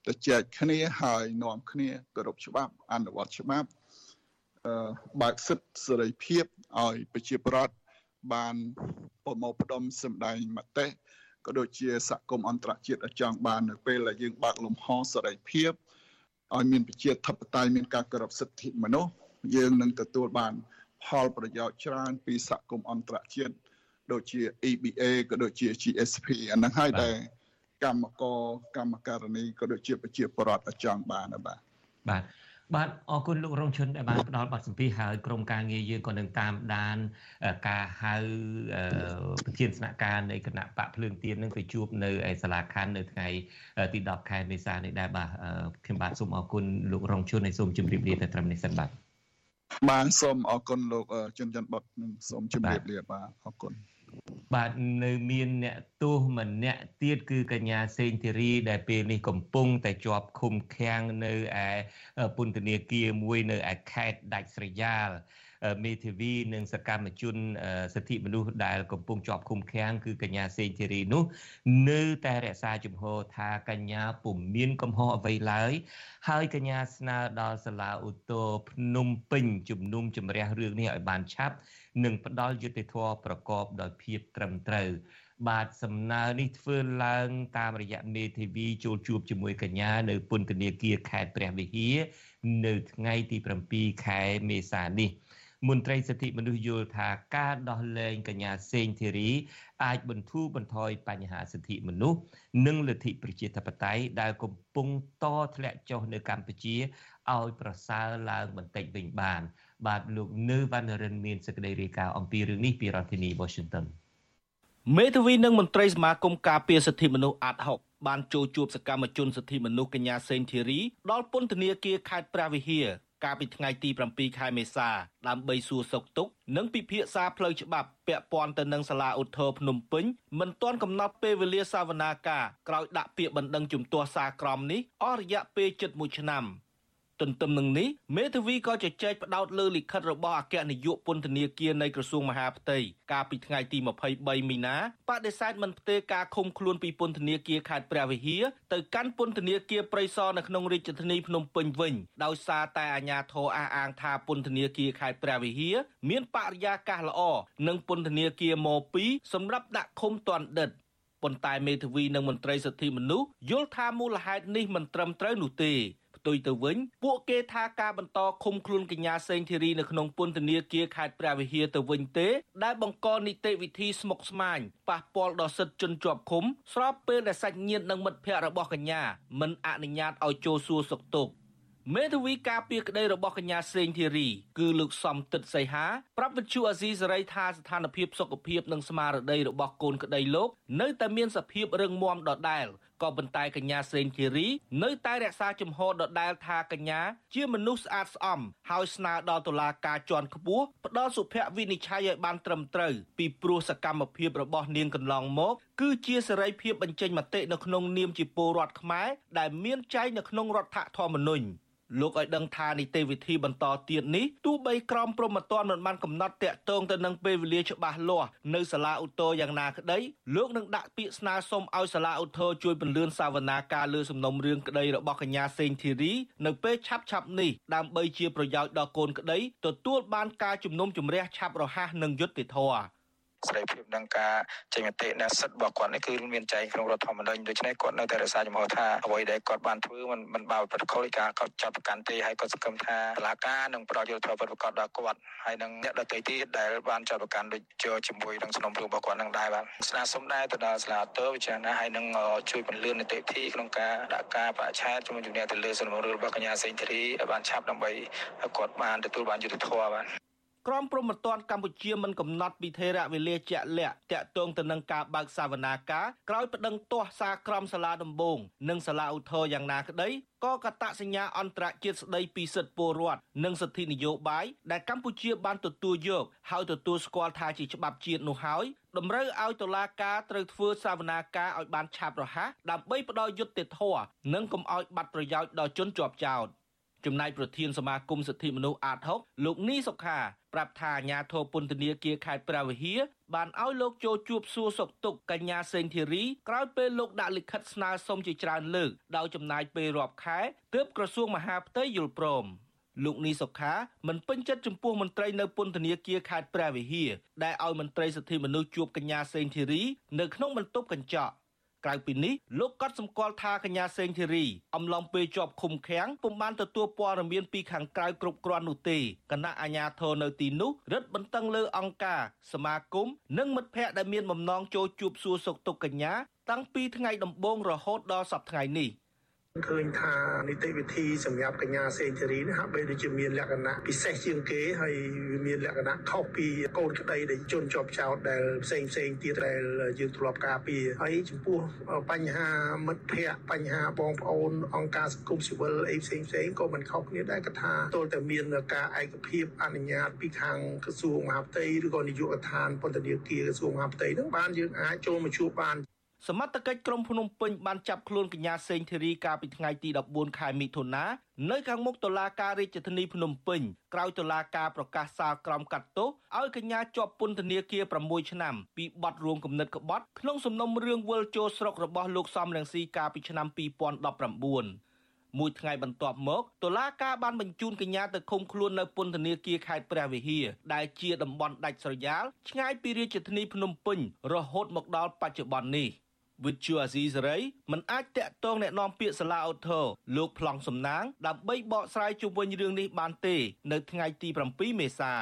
ទៅចែកគ្នាហើយនាំគ្នាគោរពច្បាប់អនុវត្តច្បាប់អឺបើកសិទ្ធិសេរីភាពឲ្យប្រជាពលរដ្ឋបានប្រមូលផ្ដុំសម្ដែងមតិ ក៏ដូចជាសហគមន៍អន្តរជាតិចង់បាននៅពេលដែលយើងបើកលំហសេរីភាពឲ្យមានប្រជាធិបតេយ្យមានការគោរពសិទ្ធិមនុស្សយើងនឹងទទួលបានផលប្រយោជន៍ច្រើន ពីសហគមន៍អន្តរជាតិដូចជា EBA ក៏ដូចជា GSP អាហ្នឹងហើយដែលកម្មករកម្មការនីក៏ដូចជាប្រជាពលរដ្ឋចង់បានបាទបាទ បាទអរគុណលោករងឈុនដែលបានផ្ដល់បទសម្ភាសហើយក្រុមការងារយើងក៏នឹងតាមដានការហៅប្រធានស្នាក់ការនៃគណៈបកភ្លើងទៀននឹងទៅជួបនៅឯសាលាខណ្ឌនៅថ្ងៃទី10ខែមេសានេះដែរបាទខ្ញុំបាទសូមអរគុណលោករងឈុនហើយសូមជម្រាបលាទៅត្រឹមនេះសិនបាទបាទសូមអរគុណលោកជុនច័ន្ទបុតសូមជម្រាបលាបាទអរគុណ បាទនៅមានអ្នកទោសម្នាក់ទៀតគឺកញ្ញាសេងធីរីដែលពេលនេះកំពុងតែជាប់ឃុំឃាំងនៅឯពន្ធនាគារមួយនៅឯខេត្តដាច់ស្រយាលមេធាវីនិងសកម្មជនសិទ្ធិមនុស្សដែលកំពុងជាប់ឃុំឃាំងគឺកញ្ញាសេងធីរីនោះនៅតែរក្សាជំហរថាកញ្ញាពុំមានកំហុសអ្វីឡើយហើយកញ្ញាស្នើដល់សាលាឧទ្ធរភ្នំពេញជំនុំជម្រះរឿងនេះឲ្យបានឆាប់ និងផ្ដល់យុត្តិធម៌ប្រកបដោយភាពត្រឹមត្រូវបាទសំណើនេះធ្វើឡើងតាមរយៈមេធាវីចូលជួបជាមួយកញ្ញានៅពន្ធនាគារខេត្តព្រះវិហារនៅថ្ងៃទី7ខែមេសានេះមន្ត្រីសិទ្ធិមនុស្សយល់ថាការដោះលែងកញ្ញាសេងធីរីអាចបន្ធូរបន្ថយបញ្ហាសិទ្ធិមនុស្សនិងលទ្ធិប្រជាធិបតេយ្យដែលកំពុងតធ្លាក់ចុះនៅកម្ពុជាឲ្យប្រសើរឡើងបន្តិចវិញបាន បាទលោកនៅវណ្ណរិនមានសេចក្តីរាយការណ៍អំពីរឿងនេះពីរដ្ឋធានី Washington មេធាវីនិងមន្ត្រីសមាគមការពារសិទ្ធិមនុស្សអាត់ហុកបានចូលជួបសកម្មជនសិទ្ធិមនុស្សកញ្ញាសេងធីរីដល់ពន្ធនាគារខេត្តព្រះវិហារកាលពីថ្ងៃទី7ខែមេសាដើម្បីសួរសុខទុក្ខនិងពិភាក្សាផ្លូវច្បាប់ពាក់ព័ន្ធទៅនឹងសាលាឧទ្ធរភ្នំពេញមិនទាន់កំណត់ពេលវេលាសវនាការក្រោយដាក់ពាក្យបណ្ដឹងជំទាស់សារក្រមនេះអស់រយៈពេលជិត1ឆ្នាំ ទន្ទឹមនឹងនេះមេធាវីក៏ជជែកផ្ដោតលើលិខិតរបស់អគ្គនាយកពន្ធនាគារនៃក្រសួងមហាផ្ទៃកាលពីថ្ងៃទី23មីនាបដិសេធមិនផ្ទេរការឃុំខ្លួនពីពន្ធនាគារខេត្តព្រះវិហារទៅកាន់ពន្ធនាគារព្រៃសរនៅក្នុងរាជធានីភ្នំពេញវិញដោយសារតែអាជ្ញាធរអះអាងថាពន្ធនាគារខេត្តព្រះវិហារមានបរិយាកាសល្អនិងពន្ធនាគារម2សម្រាប់ដាក់ឃុំទណ្ឌិតប៉ុន្តែមេធាវីនិងមន្ត្រីសិទ្ធិមនុស្សយល់ថាមូលហេតុនេះមិនត្រឹមត្រូវនោះទេ ផ្ទុយទៅវិញពួកគេថាការបន្តឃុំខ្លួនកញ្ញាសេងធីរីនៅក្នុងពន្ធនាគារខេត្តព្រះវិហារទៅវិញទេ ដែលបង្កនីតិវិធីស្មុគស្មាញប៉ះពាល់ដល់សិទ្ធិជនជាប់ឃុំ ស្របពេលដែលសាច់ញាតិនិងមិត្តភ័ក្តិរបស់កញ្ញាមិនអនុញ្ញាតឲ្យចូលសួរសុខទុក្ខមេធាវីការពារក្តីរបស់កញ្ញាសេងធីរីគឺលោកសំទិតសីហាប្រាប់វិទ្យុអាស៊ីសេរីថាស្ថានភាពសុខភាពនិងស្មារតីរបស់កូនក្តីលោក នៅតែមានសភាពរឹងមាំដដែល ក៏ប៉ុន្តែកញ្ញាសេងធីរីនៅតែរក្សាជំហរដដែលថាកញ្ញាជាមនុស្សស្អាតស្អំហើយស្នើដល់តុលាការជាន់ខ្ពស់ផ្ដល់សុភវិនិច្ឆ័យឲ្យបានត្រឹមត្រូវពីព្រោះសកម្មភាពរបស់នាងកន្លងមក គឺជាសេរីភាពបញ្ចេញមតិនៅក្នុងនាមជាពលរដ្ឋខ្មែរដែលមានចែងនៅក្នុងរដ្ឋធម្មនុញ្ញ លោកឲ្យដឹងថានីតិវិធីបន្តទៀតនេះទោះបីក្រមព្រហ្មទណ្ឌមិនបានកំណត់តាក់ទងទៅនឹងពេលវេលាច្បាស់លាស់នៅសាលាឧទ្ធរយ៉ាងណាក្តីលោកនឹងដាក់ពាក្យស្នើសុំឲ្យសាលាឧទ្ធរជួយពន្លឿនសវនាការលើសំណុំរឿងក្តីរបស់កញ្ញាសេងធីរីនៅពេលឆាប់ឆាប់នេះដើម្បីជាប្រយោជន៍ដល់កូនក្តីទទួលបានការជំនុំជម្រះឆាប់រហ័សនិងយុត្តិធម៌ សេរីភាពនិងការចេញមតិនៃសិទ្ធិរបស់គាត់នេះគឺមានចែងក្នុងរដ្ឋធម្មនុញ្ញដូច្នេះគាត់នៅតែរក្សាចំហថាអ្វីដែលគាត់បានធ្វើมันមិនបើប្រតិខុសការគាត់ចាត់ប្រកាន់ទេហើយគាត់សង្កឹមថាតុលាការនឹងប្រយោជន៍ធម៌ប្រកបដល់គាត់ហើយនឹងអ្នកដទៃទៀតដែលបានចាត់ប្រកាន់ដូចជាជាមួយនឹងសំណុំរឿងរបស់គាត់នឹងដែរបាទស្នើសុំដែរទៅដល់សាលាតើវិចារណាហើយនឹងជួយពន្លឿននីតិវិធីក្នុងការដាក់ការបច្ឆេទជាមួយជំនះទៅលើសំណុំរឿងរបស់កញ្ញាសេងធារីឲ្យបានឆាប់ដើម្បីឲ្យគាត់បានទទួលបានយុត្តិធម៌បាទ ក្រមព្រហ្មទណ្ឌកម្ពុជាមិនកំណត់ពីថេរវេលាជាក់លាក់តាក់ទងទៅនឹងការបើកសវនាការក្រោយប្តឹងទាស់សារក្រមសាលាដំបងនិងសាលាឧទ្ធរយ៉ាងណាក្តីក៏កតសញ្ញាអន្តរជាតិស្តីពីសិទ្ធិពលរដ្ឋនិងសិទ្ធិនយោបាយដែលកម្ពុជាបានទទួលយកហើយទទួលស្គាល់ថាជាច្បាប់ជាតិនោះហើយតម្រូវឲ្យតុលាការត្រូវធ្វើសវនាការឲ្យបានឆាប់រហ័សដើម្បីផ្ដល់យុត្តិធម៌និងកុំឲ្យបាត់ប្រយោជន៍ដល់ជនជាប់ចោទ ចំណែកប្រធានសមាគមសិទ្ធិមនុស្សអាត6លោកនីសុខាប្រាប់ថាអាញាធរពន្ធនាគារខេត្តព្រះវិហារបានឲ្យលោកចូលជួបសួរសុខទុក្ខកញ្ញាសេងធីរីក្រោយពេលលោកដាក់លិខិតស្នើសុំជាច្រើនលើកដោយចំណាយពេលរាប់ខែទើបក្រសួងមហាផ្ទៃយល់ព្រមលោកនីសុខាមិនពេញចិត្តចំពោះមន្ត្រីនៅពន្ធនាគារខេត្តព្រះវិហារដែលឲ្យមន្ត្រីសិទ្ធិមនុស្សជួបកញ្ញាសេងធីរីនៅក្នុងបន្ទប់កញ្ចក់ ក្រៅពីនេះលោកក៏សម្គាល់ថាកញ្ញាសេងធីរីអំឡុងពេលជាប់ឃុំឃាំងពុំបានទទួលព័ត៌មានពីខាងក្រៅគ្រប់គ្រាន់នោះទេគណៈអាជ្ញាធរនៅទីនោះរឹតបន្តឹងលើអង្គការសមាគមនិងមិត្តភ័ក្តិដែលមានបំណងចូលជួបសួរសុខទុក្ខកញ្ញាតាំងពីថ្ងៃដំបូងរហូតដល់សប្តាហ៍ថ្ងៃនេះ ឃើញថានីតិវិធីសម្រាប់កញ្ញាសេងធារីនេះហាក់បីដូចជាមានលក្ខណៈពិសេសជាងគេហើយមានលក្ខណៈខុសពីកូនក្តីដែលជន់ជាប់ចោតដែលផ្សេងផ្សេងទៀតដែលយើងធ្លាប់ការពារហើយចំពោះបញ្ហាមិត្តភ័ក្តិបញ្ហាបងប្អូនអង្គការសង្គមស៊ីវិលអីផ្សេងផ្សេងក៏មិនខុសគ្នាដែរក៏ថាទល់តែមានការឯកភាពអនុញ្ញាតពីខាងក្រសួងមហាផ្ទៃឬក៏នាយកដ្ឋានពន្ធនាគារក្រសួងមហាផ្ទៃនឹងបានយើងអាចចូលមកជួបបាន សមត្ថកិច្ចក្រុងភ្នំពេញបានចាប់ខ្លួនកញ្ញាសេងធីរីកាលពីថ្ងៃទី14ខែមិថុនានៅខាងមុខតុលាការរាជធានីភ្នំពេញក្រោយតុលាការប្រកាសសាលក្រមកាត់ទោសឲ្យកញ្ញាជាប់ពន្ធនាគារ6ឆ្នាំពីបទរួមគំនិតក្បត់ក្នុងសំណុំរឿងវិលចូលស្រុករបស់លោកសំរងស៊ីកាលពីឆ្នាំ2019មួយថ្ងៃបន្ទាប់មកតុលាការបានបញ្ជូនកញ្ញាទៅឃុំខ្លួននៅពន្ធនាគារខេត្តព្រះវិហារដែលជាតំបន់ដាច់ស្រយាលឆ្ងាយពីរាជធានីភ្នំពេញរហូតមកដល់បច្ចុប្បន្ននេះ វិទ្យុអាស៊ីសេរីមិនអាចតាក់ទងแนะនាំពាក្យសាលាអូថូលោកប្លង់សំណាងដើម្បីបកស្រាយជុំវិញរឿងនេះបានទេ នៅថ្ងៃទី7មេសា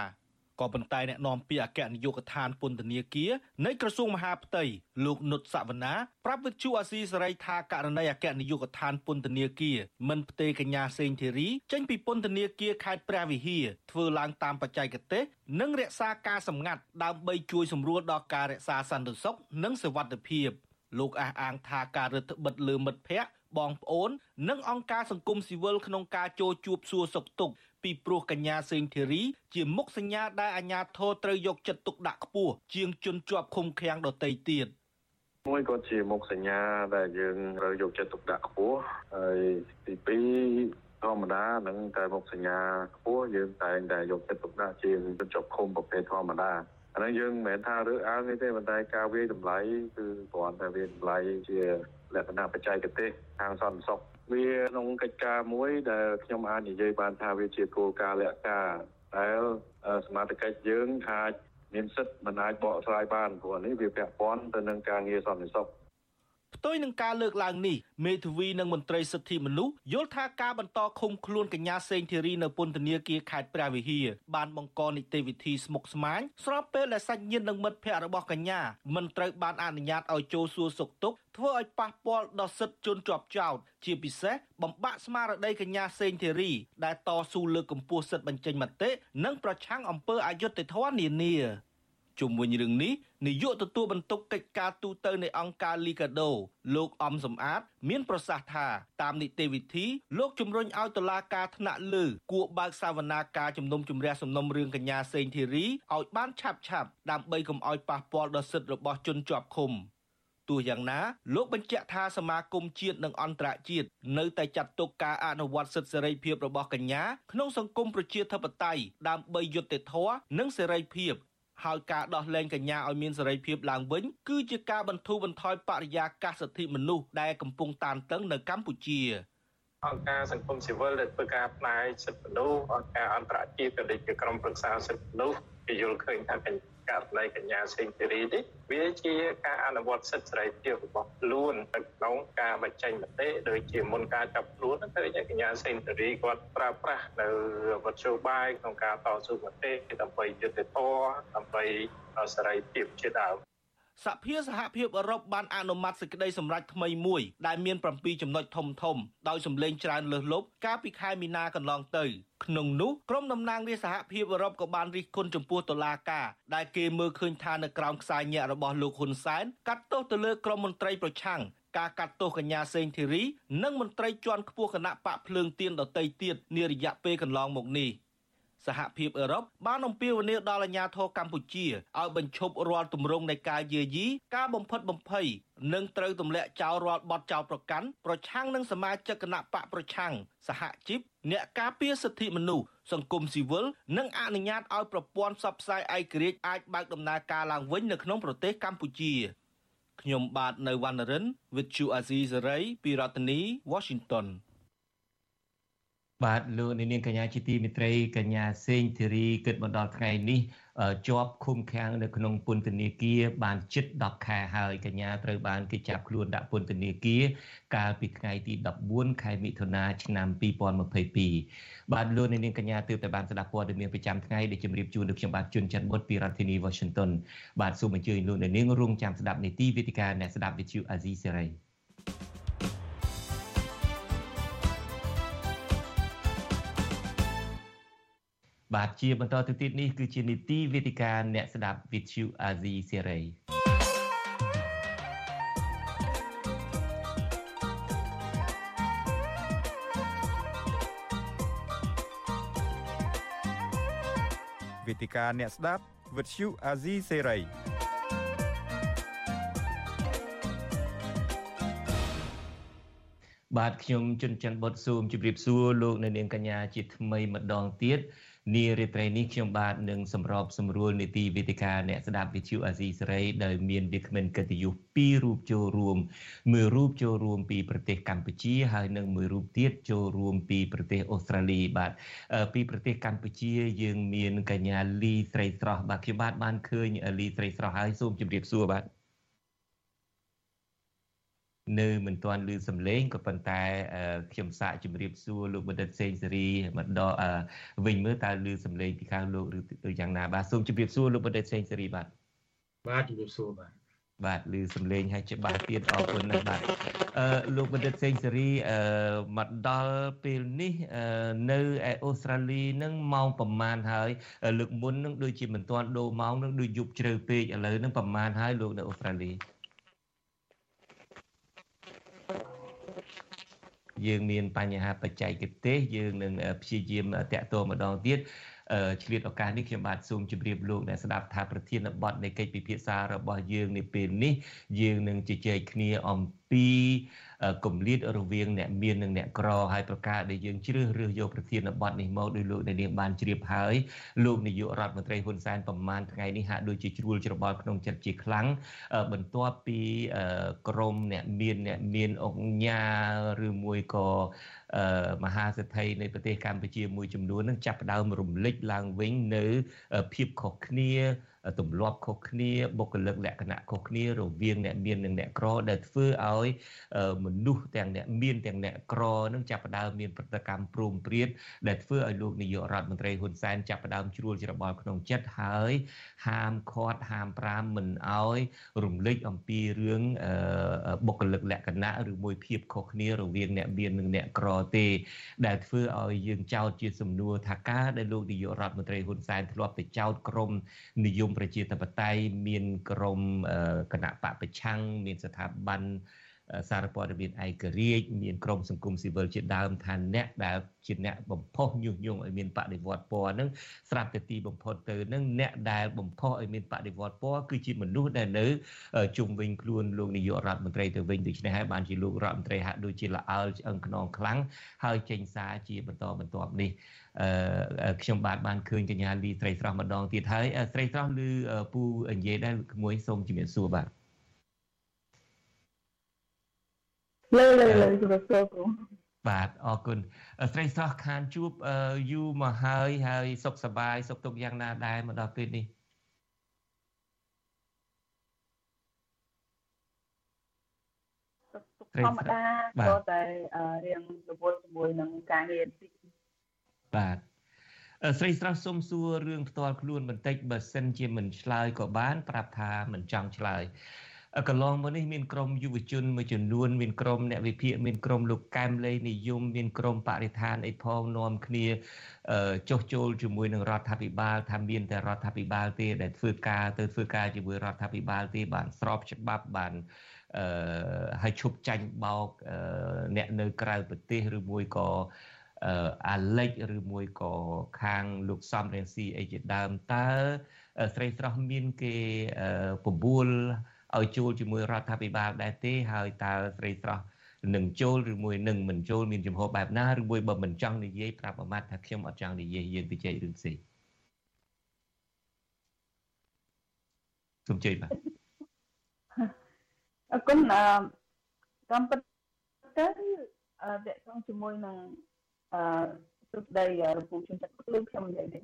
ក៏ប៉ុន្តែអ្នកនាំពាក្យអគ្គនាយកដ្ឋានពន្ធនាគារនៃក្រសួងមហាផ្ទៃលោកនុតសវណ្ណាប្រាប់វិទ្យុអាស៊ីសេរីថាករណីអគ្គនាយកដ្ឋានពន្ធនាគារមិនផ្ទេរកញ្ញាសេងធីរីចេញពីពន្ធនាគារខេត្តព្រះវិហារធ្វើឡើងតាមបច្ចេកទេសនិងរក្សាការសម្ងាត់ដើម្បីជួយសម្រួលដល់ការរក្សាសន្តិសុខនិងសុវត្ថិភាព។ លោកអះអាងថាការរដ្ឋបិទលើមិត្តភ័ក្តិបងប្អូន និងអង្គការសង្គមស៊ីវិលក្នុងការចូលជួបសួរសុខទុក្ខពីព្រោះកញ្ញាសេងធីរីជាមុខសញ្ញាដែលអាជ្ញាធរត្រូវយកចិត្តទុកដាក់ខ្ពស់ជាងជនជាប់ឃុំឃាំងដទៃទៀតមួយក៏ជាមុខសញ្ញាដែលយើងត្រូវយកចិត្តទុកដាក់ខ្ពស់ហើយទី2ធម្មតានឹងតែមុខសញ្ញាខ្ពស់យើងតែងតែយកចិត្តទុកដាក់ជាងជនជាប់ឃុំប្រភេទធម្មតា អានេះយើងមិនមែនថារើសអើងទេប៉ុន្តែការវាយតម្លៃគឺគ្រាន់តែវាយតម្លៃជាលក្ខណៈបច្ចេកទេសខាងសន្តិសុខវាក្នុងកិច្ចការមួយដែលខ្ញុំអាចនិយាយបានថាវាជាគោលការណ៍លក្ខការដែលសមាជិកយើងអាចមានសិទ្ធិមិនអាចបកស្រាយបានព្រោះនេះវាពាក់ព័ន្ធទៅនឹងការងារសន្តិសុខ ផ្ទុយនឹងការលើកឡើងនេះមេធាវីនិងមន្ត្រីសិទ្ធិមនុស្សយល់ថាការបន្តឃុំខ្លួនកញ្ញាសេងធីរីនៅពន្ធនាគារខេត្តព្រះវិហារបានបង្កនីតិវិធីស្មុគស្មាញស្របពេលដែលសាច់ញាតិនិងមិត្តភ័ក្តិរបស់កញ្ញាមិនត្រូវបានអនុញ្ញាតឲ្យចូលសួរសុខទុក្ខធ្វើឲ្យប៉ះពាល់ដល់សិទ្ធិជនជាប់ចោតជាពិសេសបំបាក់ស្មារតីកញ្ញាសេងធីរីដែលតស៊ូលើកកម្ពស់សិទ្ធិបញ្ចេញមតិនិងប្រឆាំងអំពើអយុត្តិធម៌នានា ជុំវិញរឿងនេះនាយកទទួលបន្ទុកកិច្ចការទូតនៃអង្គការ Liga do លោកអំសំអាត មានប្រសាសន៍ថាតាមនីតិវិធីលោកជំរុញឲ្យតុលាការថ្នាក់លើគួរបើកសវនាការជំនុំជម្រះសំណុំរឿងកញ្ញាសេងធីរីឲ្យបានឆាប់ឆាប់ដើម្បីកុំឲ្យប៉ះពាល់ដល់សិទ្ធិរបស់ជនជាប់ឃុំទោះយ៉ាងណាលោកបញ្ជាក់ថាសមាគមជាតិនិងអន្តរជាតិនៅតែចាត់ទុកការអនុវត្តសិទ្ធិសេរីភាពរបស់កញ្ញាក្នុងសង្គមប្រជាធិបតេយ្យដើម្បីយុត្តិធម៌និងសេរីភាព ហើយការដោះលែងកញ្ញាឲ្យមានសេរីភាពឡើងវិញគឺជាការបន្ធូរបន្ថយបរិយាកាសសិទ្ធិមនុស្សដែលកំពុងតានតឹងនៅកម្ពុជាអង្គការសង្គមស៊ីវិលដែលធ្វើការផ្នែកសិទ្ធិមនុស្សអង្គការអន្តរជាតិក៏ដូចជាក្រុមប្រឹក្សាសិទ្ធិមនុស្សគេយល់ឃើញថាក រណីកញ្ញាសេងធីរីនេះវាជាការអនុវត្តសិទ្ធិសេរីភាពរបស់ខ្លួននៅក្នុងការបញ្ចេញមតិដូចជាមុនការចាប់ខ្លួនឃើញកញ្ញាសេងធីរីគាត់ប្រើប្រាស់នៅវត្ថុបាយក្នុងការតស៊ូមតិដើម្បីយុត្តិធម៌ដើម្បីសេរីភាពជាដើម សភាសហភាពអឺរ៉ុបបានអនុម័តសេចក្តីសម្រេចថ្មីមួយដែលមាន7ចំណុចធំធំដោយសម្លេងច្រើនលើសលប់កាលពីខែមីនាកន្លងទៅក្នុងនោះក្រុមតំណាងរាជសហភាពអឺរ៉ុបក៏បានរិះគន់ចំពោះតុលាការដែលគេមើលឃើញថានៅក្រោមខ្សែញាក់របស់លោកហ៊ុនសែនកាត់ទោសទៅលើក្រុមមន្ត្រីប្រឆាំងការកាត់ទោសកញ្ញាសេងធីរី និងមន្ត្រីជាន់ខ្ពស់គណៈបកភ្លើងទៀនដតីទៀតនារយៈពេលកន្លងមកនេះ សហភាពអឺរ៉ុបបានអំពាវនាវដល់អាជ្ញាធរកម្ពុជាឲ្យបញ្ឈប់រាល់ទម្រង់នៃការយាយីការបំផិតបំភ័យនិងត្រូវទម្លាក់ចោលរាល់បទចោលប្រកាន់ប្រឆាំងនឹងសមាជិកគណៈបកប្រឆាំងសហជីពអ្នកការពារសិទ្ធិមនុស្សសង្គមស៊ីវិលនិងអនុញ្ញាតឲ្យប្រព័ន្ធផ្សព្វផ្សាយឯករាជ្យអាចបើកដំណើរការឡើងវិញនៅក្នុងប្រទេសកម្ពុជាខ្ញុំបាទនៅវណ្ណរិន with Chu Azizi Saray ពីរដ្ឋធានី Washington បាទលោកនាងកញ្ញាជាទីមេត្រីកញ្ញាសេងធីរីគិតមកដល់ថ្ងៃនេះជាប់ឃុំឃាំងនៅក្នុងពន្ធនាគារបានជិត10ខែហើយកញ្ញាត្រូវបានគេចាប់ខ្លួនដាក់ពន្ធនាគារកាលពីថ្ងៃទី14ខែមិថុនាឆ្នាំ2022បាទលោកនាងកញ្ញាទើបតែបានស្ដាប់ព័ត៌មានប្រចាំថ្ងៃដែលជម្រាបជូនដល់ខ្ញុំបាទជួនច័ន្ទបុតពីរដ្ឋធានី Washington បាទសូមអញ្ជើញលោកនាងរងចាំស្ដាប់នីតិវិទ្យាអ្នកស្ដាប់វិទ្យុអាស៊ីសេរី បាទជាបន្តទៅទៀតនេះគឺជានីតិវេទិកាអ្នកស្ដាប់វិទ្យុអាស៊ីសេរីវេទិកាអ្នកស្ដាប់វិទ្យុអាស៊ីសេរីបាទខ្ញុំជុនច័ន្ទបុតស៊ូមជម្រាបសួរលោកនៅនាងកញ្ញាជាថ្មីម្ដងទៀត នារាត្រីនេះខ្ញុំបាទនឹងសម្របសម្រួលនីតិវេទិកាអ្នកស្ដាប់វិទ្យុអាស៊ីសេរីដែលមានវាគ្មិនកិត្តិយសពីររូបចូលរួមមួយរូបចូលរួមពីប្រទេសកម្ពុជាហើយនិងមួយរូបទៀតចូលរួមពីប្រទេសអូស្ត្រាលីបាទពីប្រទេសកម្ពុជាយើងមានកញ្ញាលីស្រីស្រស់បាទខ្ញុំបាទបានឃើញលីស្រីស្រស់ហើយសូមជម្រាបសួរបាទ នៅមិនទាន់ឮសំឡេងក៏ប៉ុន្តែខ្ញុំសាកជម្រាបសួរលោកបណ្ឌិតសេងសេរីម្ដងវិញមើលតើឮសំឡេងពីខាងលោកឬយ៉ាងណាបាទសូមជម្រាបសួរលោកបណ្ឌិតសេងសេរីបាទបាទជម្រាបសួរបាទបាទឮសំឡេងឲ្យច្បាស់ទៀតអរគុណណាស់បាទអឺលោកបណ្ឌិតសេងសេរីអឺមកដល់ពេលនេះនៅឯអូស្ត្រាលីនឹងម៉ោងប្រហែលហើយលើកមុននឹងដូចជាមិនទាន់ដូរម៉ោងនឹងដូចយប់ជ្រៅពេកឥឡូវនឹងប្រហែលហើយលោកនៅអូស្ត្រាលី យើងមានបញ្ហាបច្ចេកទេសយើងនឹងព្យាយាមតាក់ទងម្ដងទៀត ឆ្លៀតឱកាសនេះខ្ញុំបាទសូមជម្រាបលោកអ្នកស្ដាប់ថាប្រធានបទនៃកិច្ចពិភាក្សារបស់យើងនាពេលនេះយើងនឹងជជែកគ្នាអំពីគម្លាតរវាងអ្នកមាននិងអ្នកក្រហើយប្រការដែលយើងជ្រើសរើសយកប្រធានបទនេះមកដោយលោកនាងបានជ្រាបហើយលោកនាយករដ្ឋមន្ត្រីហ៊ុនសែនប្រមាណថ្ងៃនេះហាក់ដូចជាជ្រួលច្របល់ក្នុងចិត្តជាខ្លាំងបន្ទាប់ពីក្រមអ្នកមានអ្នកមានអង្គញាឬមួយក៏ មហាសេដ្ឋីនៃប្រទេសកម្ពុជាមួយចំនួននឹងចាប់ផ្ដើមរំលេចឡើងវិញនៅភាពខុសគ្នាទម្លាប់ខុសគ្នាបុគ្គលិកលក្ខណៈខុសគ្នារវាងអ្នកមាននិងអ្នកក្រដែលធ្វើឲ្យមនុស្សទាំងអ្នកមានទាំងអ្នកក្រនឹងចាប់ផ្ដើមមានប្រតិកម្មព្រមព្រៀតដែលធ្វើឲ្យលោកនាយករដ្ឋមន្ត្រីហ៊ុនសែនចាប់ផ្ដើមជ្រួលច្របល់ក្នុងចិត្តហើយហាមឃាត់ហាមប្រាមមិនឲ្យរំលេចអំពីរឿងបុគ្គលិកលក្ខណៈឬមួយភាពខុសគ្នារវាងអ្នកមាននិងអ្នកក្រទេ ដែលធ្វើឲ្យយើងចោទជាសំណួរថាការដែលលោកនាយករដ្ឋមន្ត្រីហ៊ុនសែនធ្លាប់ទៅចោទក្រមនិយមប្រជាធិបតេយ្យមានក្រមគណៈបកប្រឆាំងមានស្ថាប័នសារព័ត៌មានឯករាជ្យមានក្រមសង្គមស៊ីវិលជាដើមថាអ្នកដែលជាអ្នកបំផុសញុះញង់ឲ្យមានបដិវត្តពណ៌ហ្នឹងស្រាប់តែទីបំផុតទៅហ្នឹងអ្នកដែលបំផុសឲ្យមានបដិវត្តពណ៌គឺជាមនុស្សដែលនៅជុំវិញខ្លួនលោកនាយករដ្ឋមន្ត្រីទៅវិញដូច្នេះហើយបានជាលោករដ្ឋមន្ត្រីហាក់ដូចជាល្អើលឆ្អឹងខ្នងខ្លាំងហើយចេញសារជាបន្តបន្ទាប់នេះអឺ ខ្ញុំបាទបានឃើញកញ្ញាលីស្រីស្រស់ម្ដងទៀតហើយស្រីស្រស់ឬពូនិយាយដែរមួយសូមជំរាបសួរបាទលើលើលើជំរាបសួរគ្រូបាទអរគុណស្រីស្រស់ខានជួបយូរមកហើយហើយសុខសប្បាយសុខទុក្ខយ៉ាងណាដែរមកដល់ពេលនេះធម្មតាក៏តែរៀងរវល់ជាមួយនឹងការងារតិច បាទស្រីស្រស់សុំសួររឿងផ្ទាល់ខ្លួនបន្តិចបើសិនជាមិនឆ្លើយក៏បាន ប្រាប់ថាមិនចង់ឆ្លើយកន្លងមកនេះមានក្រុមយុវជនមួយចំនួនមានក្រុមអ្នកវិភាគមានក្រុមលោកកែមលេនិយមមានក្រុមបរិស្ថានអីផងនាំគ្នាចុះចូលជាមួយនឹងរដ្ឋាភិបាលថាមានតែរដ្ឋាភិបាលទេដែលធ្វើការទៅធ្វើការជាមួយរដ្ឋាភិបាលទេបានស្របច្បាប់បានអឺឲ្យឈប់ចាញ់បោកអ្នកនៅក្រៅប្រទេសឬមួយក៏ អាលិចឬមួយក៏ខាងលោកសំរៀងស៊ីអីជាដើមតើស្រីស្រស់មានគេបបួលឲ្យជួលជាមួយរដ្ឋាភិបាលដែរទេហើយតើស្រីស្រស់នឹងចូលឬមួយនឹងមិនចូលមានចំហបែបណាឬមួយបើមិនចង់និយាយប្រាប់អាម៉ាត់ថាខ្ញុំអត់ចង់និយាយយើងទៅចែករឿងផ្សេងសូមជឿបាទអរគុណអឺតាមពិតទៅអឺតកតងជាមួយនឹង អឺសុខដីរពូជនចិត្តខ្លួនខ្ញុំនិយាយទេ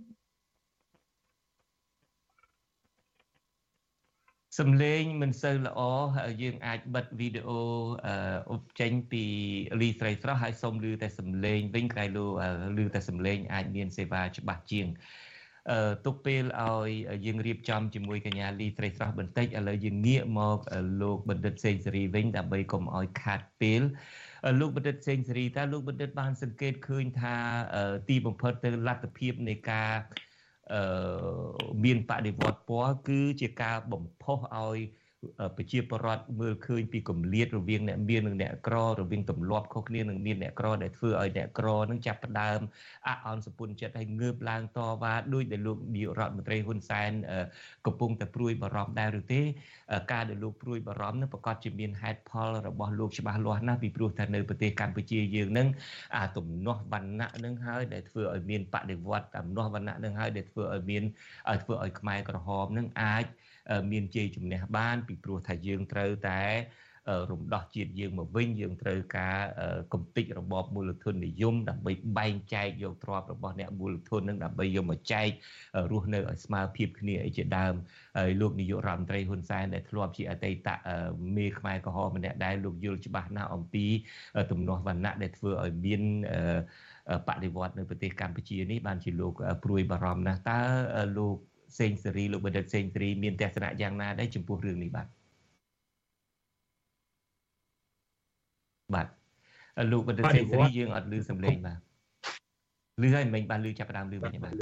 សំឡេងមិនសូវល្អយើងអាចបិទវីដេអូអុបចេញពីលីស្រីស្រស់ហើយសូមលឺតែសំឡេងវិញក្រៃលូលឺតែសំឡេងអាចមានសេវាច្បាស់ជាងអឺទុកពេលឲ្យយើងរៀបចំជាមួយកញ្ញាលីស្រីស្រស់បន្តិចឥឡូវយើងងាកមកលោកបណ្ឌិតសេងសេរីវិញដើម្បីកុំឲ្យខាតពេល លោកបណ្ឌិតសេងសេរីតើលោកបណ្ឌិតបានសង្កេតឃើញថាទីបំផុតទៅលទ្ធភាពនៃការអឺមានបដិវត្តពណ៌គឺជាការបំផុសឲ្យ ប្រជាពលរដ្ឋមើលឃើញពីកម្លៀតរវាងអ្នកមាននិងអ្នកក្ររវាងទម្លាប់ខុសគ្នានឹងមានអ្នកក្រដែលធ្វើឲ្យអ្នកក្រនឹងចាប់ផ្ដើមអអន់សពុនចិត្តឲ្យងើបឡើងតវ៉ាដោយដែលលោកនាយករដ្ឋមន្ត្រីហ៊ុនសែនកំពុងតែព្រួយបារម្ភដែរឬទេ ការដែលលោកព្រួយបារម្ភនឹងប្រកាសជាមានហេតុផលរបស់លោកច្បាស់លាស់ណាស់ពីព្រោះថានៅប្រទេសកម្ពុជាយើងនឹងអាទំនាស់វណ្ណៈនឹងហើយដែលធ្វើឲ្យមានបដិវត្តទំនាស់វណ្ណៈនឹងហើយដែលធ្វើឲ្យមានធ្វើឲ្យខ្មែរក្រហមនឹងអាច មានជ័យជំនះបាន ពីព្រោះថាយើងត្រូវតែរំដោះជាតិយើងមកវិញយើងត្រូវការកំតិចរបបមូលធននិយមដើម្បីបែងចែកយកទ្រព្យរបស់អ្នកមូលធននឹងដើម្បីយកមកចែករស់នៅឲ្យស្មើភាពគ្នាអីជាដើមហើយលោកនាយករដ្ឋមន្ត្រីហ៊ុនសែនដែលធ្លាប់ជាអតីតមេខ្មែរក្រហមម្នាក់ដែរលោកយល់ច្បាស់ណាស់អំពីទំនាស់វណ្ណៈដែលធ្វើឲ្យមានបដិវត្តនៅប្រទេសកម្ពុជានេះបានជាលោកព្រួយបារម្ភណាស់តើលោក សេងសេរីលោកបណ្ឌិតសេងសេរីមានទស្សនៈយ៉ាងណាដែរចំពោះរឿងនេះបាទបាទលោកបណ្ឌិតសេងសេរីយើងអត់ឮសំឡេងបាទឮហើយមិញបានឮចាប់ដើមឮវិញបាទ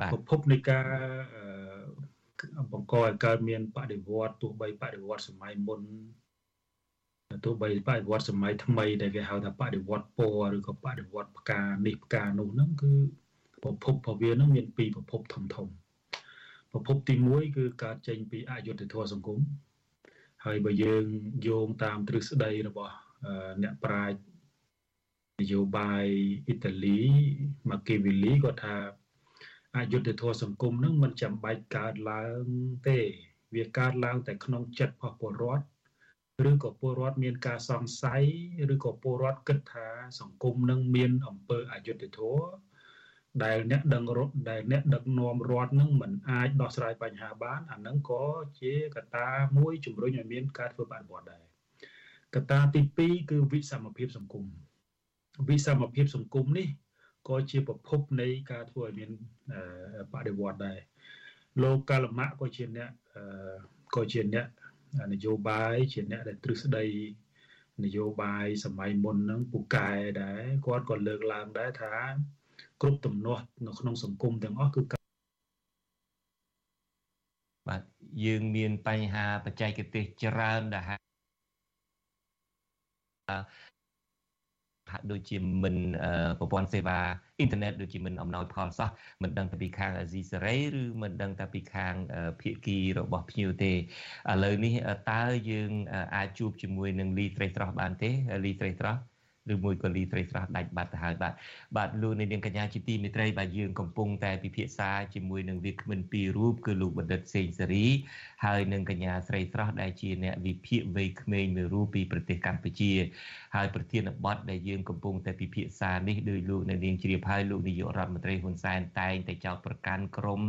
បាទប្រភពនៃការបង្កឲ្យកើតមានបដិវត្តទោះបីបដិវត្តសម័យមុនទោះបីបដិវត្តសម័យថ្មីដែលគេហៅថាបដិវត្តពណ៌ឬក៏បដិវត្តផ្កានេះផ្កានោះហ្នឹងគឺ ប្រភពរបស់វានឹងមានពីរប្រភពធំធំប្រភពទី1គឺកើតចេញពីអយុត្តិធម៌សង្គមហើយបើយើងយោងតាមទ្រឹស្ដីរបស់អ្នកប្រាជ្ញនយោបាយអ៊ីតាលី Machiavelli គាត់ថាអយុត្តិធម៌សង្គមនឹងមិនចាំបាច់កើតឡើងទេ វាកើតឡើងតែក្នុងចិត្តរបស់ពលរដ្ឋឬក៏ពលរដ្ឋមានការសង្ស័យឬក៏ពលរដ្ឋគិតថាសង្គមនឹងមានអំពើអយុត្តិធម៌ ដែលអ្នកដឹងរត់ដែលអ្នកដឹកនាំរដ្ឋនឹងមិនអាចដោះស្រាយបញ្ហាបានអានឹងក៏ជាកត្តាមួយជំរុញឲ្យមានការធ្វើបដិវត្តដែរកត្តាទី2គឺវិសមភាពសង្គមវិសមភាពសង្គមនេះក៏ជាប្រភពនៃការធ្វើឲ្យមានបដិវត្តដែរលោកកាលម៉ាក់ក៏ជាអ្នកក៏ជាអ្នកនយោបាយជាអ្នកដែលទ្រឹស្ដីនយោបាយសម័យមុនហ្នឹងពូកែដែរគាត់ក៏លើកឡើងដែរថា គ្រប់ទំនាស់នៅក្នុងសង្គមទាំងអស់គឺបាទយើងមានបញ្ហាបច្ចេកទេសច្រើនដែលហាហាក់ដូចជាមិនប្រព័ន្ធសេវាអ៊ីនធឺណិតដូចជាមិនអំណោយផលសោះមិនដឹងតែពីខាងអាស៊ីសេរីឬមិនដឹងតែពីខាងភៀកគីរបស់ភ្ញៀវទេឥឡូវនេះតើយើងអាចជួបជាមួយនឹងលីត្រីស្រស់បានទេលីត្រីស្រស់ ឬមួយក៏លីត្រីស្រស់ដាច់បាត់ទៅហើយបាទបាទលោកនាងកញ្ញាជាទីមេត្រីបាទយើងកំពុងតែពិភាក្សាជាមួយនឹងវាគ្មិនពីររូបគឺលោកបណ្ឌិតសេងសេរីហើយនិងកញ្ញាស្រីស្រស់ដែលជាអ្នកវិភាគវ័យក្មេងមួយរូបពីប្រទេសកម្ពុជា ហើយប្រធានបទដែលយើងកំពុងតែពិភាក្សានេះដោយលោកនាងជ្រាបហើយលោកនាយករដ្ឋមន្ត្រីហ៊ុនសែនតែងតែចោទប្រកាន់ក្រម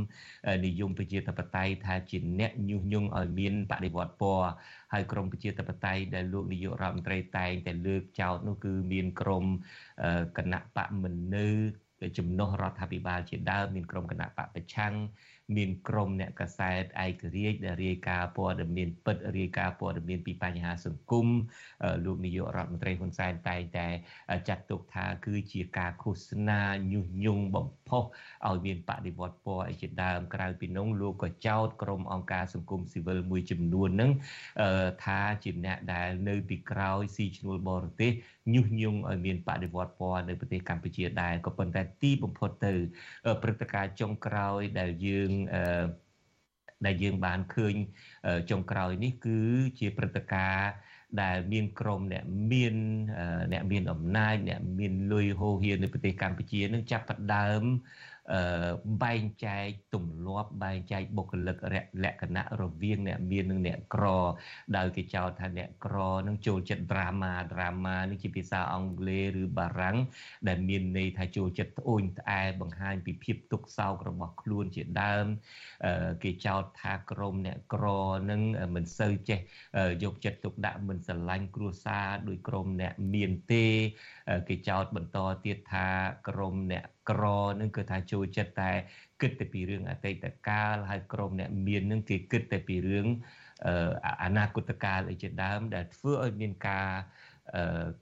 និយមប្រជាធិបតេយ្យថាជាអ្នកញុះញង់ឲ្យមានបដិវត្តពណ៌ ហើយក្រមប្រជាធិបតេយ្យដែលលោកនាយករដ្ឋមន្ត្រីតែងតែលើកចោទនោះគឺមានក្រមគណៈបកមិននៅ ចំណុះរដ្ឋាភិបាលជាដើមមានក្រុមគណៈបកប្រឆាំង មានក្រុមអ្នកកសែតឯករាជ្យដែលរាយការណ៍ព័ត៌មានពិតរាយការណ៍ព័ត៌មានពីបញ្ហាសង្គមលោកនាយករដ្ឋមន្ត្រីហ៊ុនសែនតែងតែចាត់ទុកថាគឺជាការឃោសនាញុះញង់បំផុសឲ្យមានបដិវត្តពណ៌អីជាដើមក្រៅពីនោះលោកក៏ចោទក្រុមអង្គការសង្គមស៊ីវិលមួយចំនួនហ្នឹងថាជាអ្នកដែលនៅពីក្រោយស៊ីឈ្នួលបរទេសញុះញង់ឲ្យមានបដិវត្តពណ៌នៅប្រទេសកម្ពុជាដែរក៏ប៉ុន្តែទីបំផុតទៅព្រឹត្តិការណ៍ចុងក្រោយដែលយើងដែលយើងបានឃើញចុងក្រោយនេះគឺជាព្រឹត្តិការណ៍ដែលមានក្រុមអ្នកមានអ្នកមានអំណាចអ្នកមានលុយហូរហៀនៅប្រទេសកម្ពុជានឹងចាប់ផ្ដើម បែងចែកទម្លាប់បែងចែកបុគ្គលិកលក្ខណៈរវាងអ្នកមាននិងអ្នកក្រដោយគេចោទថាអ្នកក្រនឹងចូលចិត្ត drama drama នេះជាភាសាអង់គ្លេសឬបារាំងដែលមានន័យថាចូលចិត្តត្អូញត្អែបង្ហាញពីភាពទុក្ខសោករបស់ខ្លួនជាដើមគេចោទថាក្រុមអ្នកក្រនឹងមិនសូវចេះយកចិត្តទុកដាក់មិនស្រឡាញ់គ្រួសារដោយក្រុមអ្នកមានទេគេចោទបន្តទៀតថាក្រុមអ្នក ក្រនឹងគឺថាចូលចិត្តតែគិតតែពីរឿងអតីតកាលហើយក្រុមអ្នកមាននឹងគេគិតតែពីរឿងអនាគតកាលអីជាដើម ដែលធ្វើឲ្យមានការ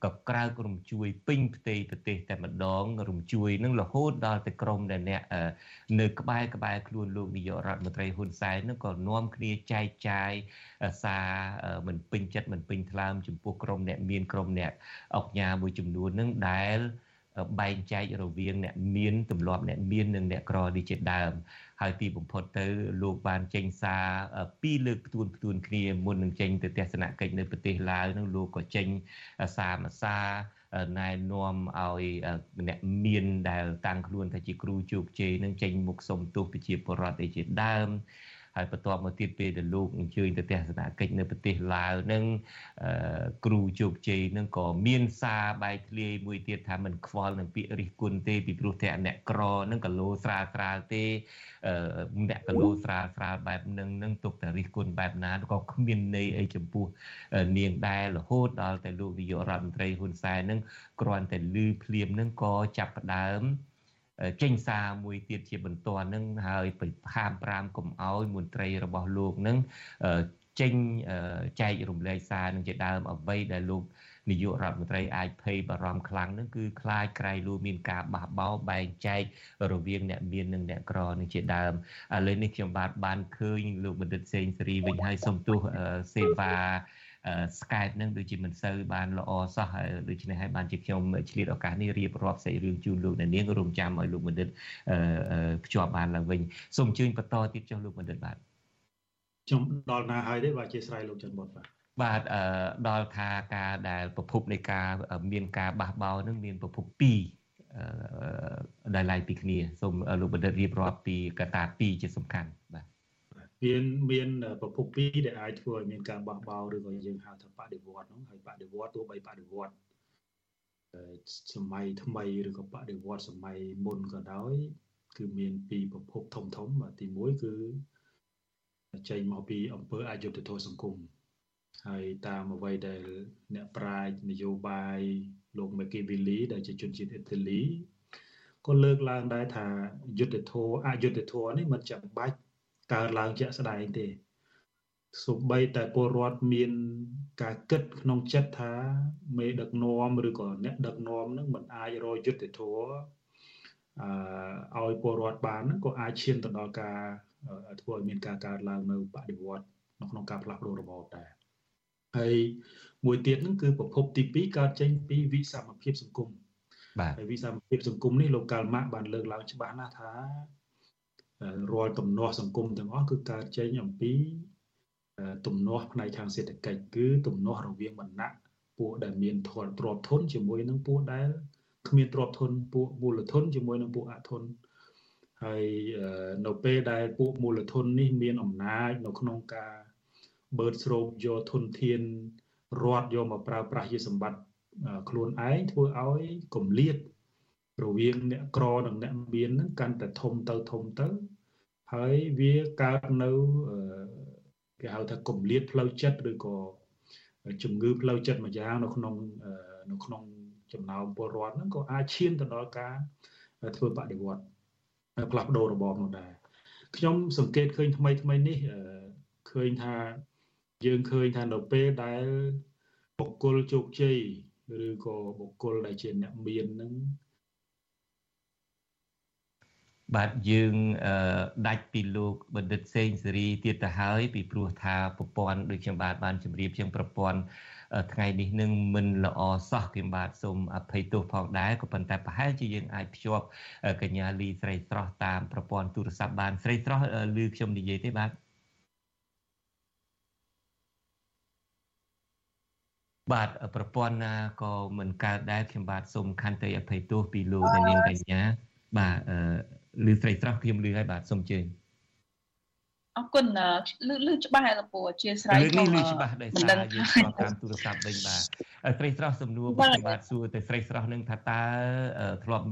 កក្រៅរំជួយពេញផ្ទៃប្រទេសតែម្ដងរំជួយនឹងរហូតដល់ទៅក្រមដែលអ្នកនៅក្បែរក្បែរខ្លួនលោកនាយករដ្ឋមន្ត្រីហ៊ុនសែននឹងក៏នាំគ្នាចែកចាយសារមិនពេញចិត្តមិនពេញថ្លើមចំពោះក្រមអ្នកមានក្រមអ្នកអុកញ៉ាមួយចំនួននឹងដែល បែងចែករវាងអ្នកមានទម្លាប់អ្នកមាននិងអ្នកក្រនេះជាដើមហើយទីបំផុតទៅលោកបានចេញសារពីរលើកផ្ទួនផ្ទួនគ្នាមុននឹងចេញទៅទស្សនកិច្ចនៅប្រទេសឡាវនោះលោកក៏ចេញសារមួយសារណែនាំឲ្យអ្នកមានដែលតាំងខ្លួនថាជាគ្រូជោគជ័យនឹងចេញមុខសុំទោសប្រជាពលរដ្ឋឯជាដើម ហើយបន្ទាប់មកទៀតពេលដែលលោកអញ្ជើញទៅទស្សនកិច្ចនៅប្រទេសឡាវនឹងគ្រូជោគជ័យនឹងក៏មានសារបែកធ្លាយមួយទៀតថាមិនខ្វល់នឹងពាក្យរិះគន់ទេពីព្រោះតែអ្នកក្រនឹងក៏លោស្រាលស្រាលទេអ្នកក៏លោស្រាលស្រាលបែបនឹងនឹងទុកតែរិះគន់បែបណាក៏គ្មានន័យអីចំពោះនាងដែររហូតដល់តែលោកនាយករដ្ឋមន្ត្រីហ៊ុនសែននឹងគ្រាន់តែលឺភ្លាមនឹងក៏ចាប់ផ្ដើម ចេញសារមួយទៀតជាបន្ទាន់នឹងហើយហាម5កុំអោយមន្ត្រីរបស់លោកនឹងចេញចែករំលែកសារនឹងជាដើមអ្វីដែលលោកនាយករដ្ឋមន្ត្រីអាចភ័យបារម្ភខ្លាំងនឹងគឺខ្លាចក្រៃលូមានការបះបោបែងចែករវាងអ្នកមាននិងអ្នកក្រនឹងជាដើមឥឡូវនេះខ្ញុំបាទបានឃើញលោកបណ្ឌិតសេងសេរីវិញហើយសូមទោសសេវា Skype នឹងដូចជាមិនសូវបានល្អសោះហើយដូច្នេះហើយបានជាខ្ញុំឆ្លៀតឱកាសនេះរៀបរាប់សាច់រឿងជូនលោកអ្នកនាងរំចាំឲ្យលោកបណ្ឌិតភ្ជាប់បានឡើងវិញសូមអញ្ជើញបន្តទៀតចុះលោកបណ្ឌិតបាទខ្ញុំដល់ណាហើយទេបាទអធិស្ឋានលោកច័ន្ទបុតបាទបាទដល់ថាការដែលប្រភពនៃការមានការបះបោរនឹងមានប្រភព2ដែលឡាយពីគ្នាសូមលោកបណ្ឌិតរៀបរាប់ពីកត្តា2ជាសំខាន់បាទ មានមានប្រភពពីរដែលអាចធ្វើឲ្យមានការបះបោរឬក៏យើងហៅថាបដិវត្តហ្នឹងហើយបដិវត្តទោះបីបដិវត្តសម័យថ្មីឬក៏បដិវត្តសម័យមុនក៏ដោយ គឺមានពីរប្រភពធំធំទី1គឺចេញមកពីអង្គើអយុធធម៌សង្គមហើយតាមអ្វីដែលអ្នកប្រាជ្ញនយោបាយលោក Machiavelli ដែលជាជនជាតិអ៊ីតាលីក៏លើកឡើងដែរថាយុទ្ធធម៌អយុទ្ធធម៌នេះមិនចាំបាច់ កើតឡើងជាក់ស្ដែងទេសូម្បីតែពលរដ្ឋមានការគិតក្នុងចិត្តថាមេដឹកនាំឬក៏អ្នកដឹកនាំនឹងមិនអាចរយុទ្ធធម៌អឺឲ្យពលរដ្ឋបានក៏អាចឈានទៅដល់ការធ្វើឲ្យមានការកើតឡើងនៅបដិវត្តនៅក្នុងការផ្លាស់ប្ដូររបបដែរហើយមួយទៀតហ្នឹងគឺប្រភពទី2កើតចេញពីវិសមភាពសង្គមបាទហើយវិសមភាពសង្គមនេះលោកកាល់ម៉ាក់បានលើកឡើងច្បាស់ណាស់ថា រាល់ទំនាស់សង្គមទាំងអស់គឺកើតចេញអំពីទំនាស់ផ្នែកខាងសេដ្ឋកិច្ចគឺទំនាស់រវាងវណ្ណៈពួកដែលមានធនទ្រព្យធនជាមួយនឹងពួកដែលគ្មានទ្រព្យធនពួកមូលធនជាមួយនឹងពួកអធនហើយនៅពេលដែលពួកមូលធននេះមានអំណាចនៅក្នុងការបឺតស្រូបយកធនធានរដ្ឋយកមកប្រើប្រាស់ជាសម្បត្តិខ្លួនឯងធ្វើឲ្យគម្លាតរវាងអ្នកក្រនិងអ្នកមានហ្នឹងកាន់តែធំទៅធំទៅ ហើយវាកើតនៅគេហៅថាគម្លាតផ្លូវចិត្តឬក៏ជំងឺផ្លូវចិត្តមួយយ៉ាងនៅក្នុងនៅក្នុងចំណោមពលរដ្ឋហ្នឹងក៏អាចឈានទៅដល់ការធ្វើបដិវត្តផ្លាស់ប្ដូររបបនោះដែរខ្ញុំសង្កេតឃើញថ្មីថ្មីនេះឃើញថាយើងឃើញថានៅពេលដែលបុគ្គលជោគជ័យឬក៏បុគ្គលដែលជាអ្នកមាននឹង បាទយើងដាច់ពីលោកបណ្ឌិតសេងសេរីទៀតទៅហើយពីព្រោះថាប្រព័ន្ធដូចខ្ញុំបាទបានជម្រាបជាងប្រព័ន្ធថ្ងៃនេះនឹងមិនល្អសោះខ្ញុំបាទសូមអភ័យទោសផងដែរក៏ប៉ុន្តែប្រហែលជាយើងអាចភ្ជាប់កញ្ញាលីស្រីស្រស់តាមប្រព័ន្ធទូរស័ព្ទបានស្រីស្រស់ឮខ្ញុំនិយាយទេបាទបាទប្រព័ន្ធណាក៏មិនកើតដែរខ្ញុំបាទសូមខន្តីអភ័យទោសពីលោកនាងកញ្ញាបាទ ឮស្រីស្រស់ខ្ញុំឮហើយបាទសូមជើញអរគុណលឺលឺច្បាស់ហើយលពូអធិស្ឋានខ្ញុំលឺច្បាស់ដោយសារយើងស្គាល់តាមទូរស័ព្ទវិញបាទស្រីស្រស់សំណួរបាទបាទសួរទៅស្រីស្រស់នឹងថាតើធ្លាប់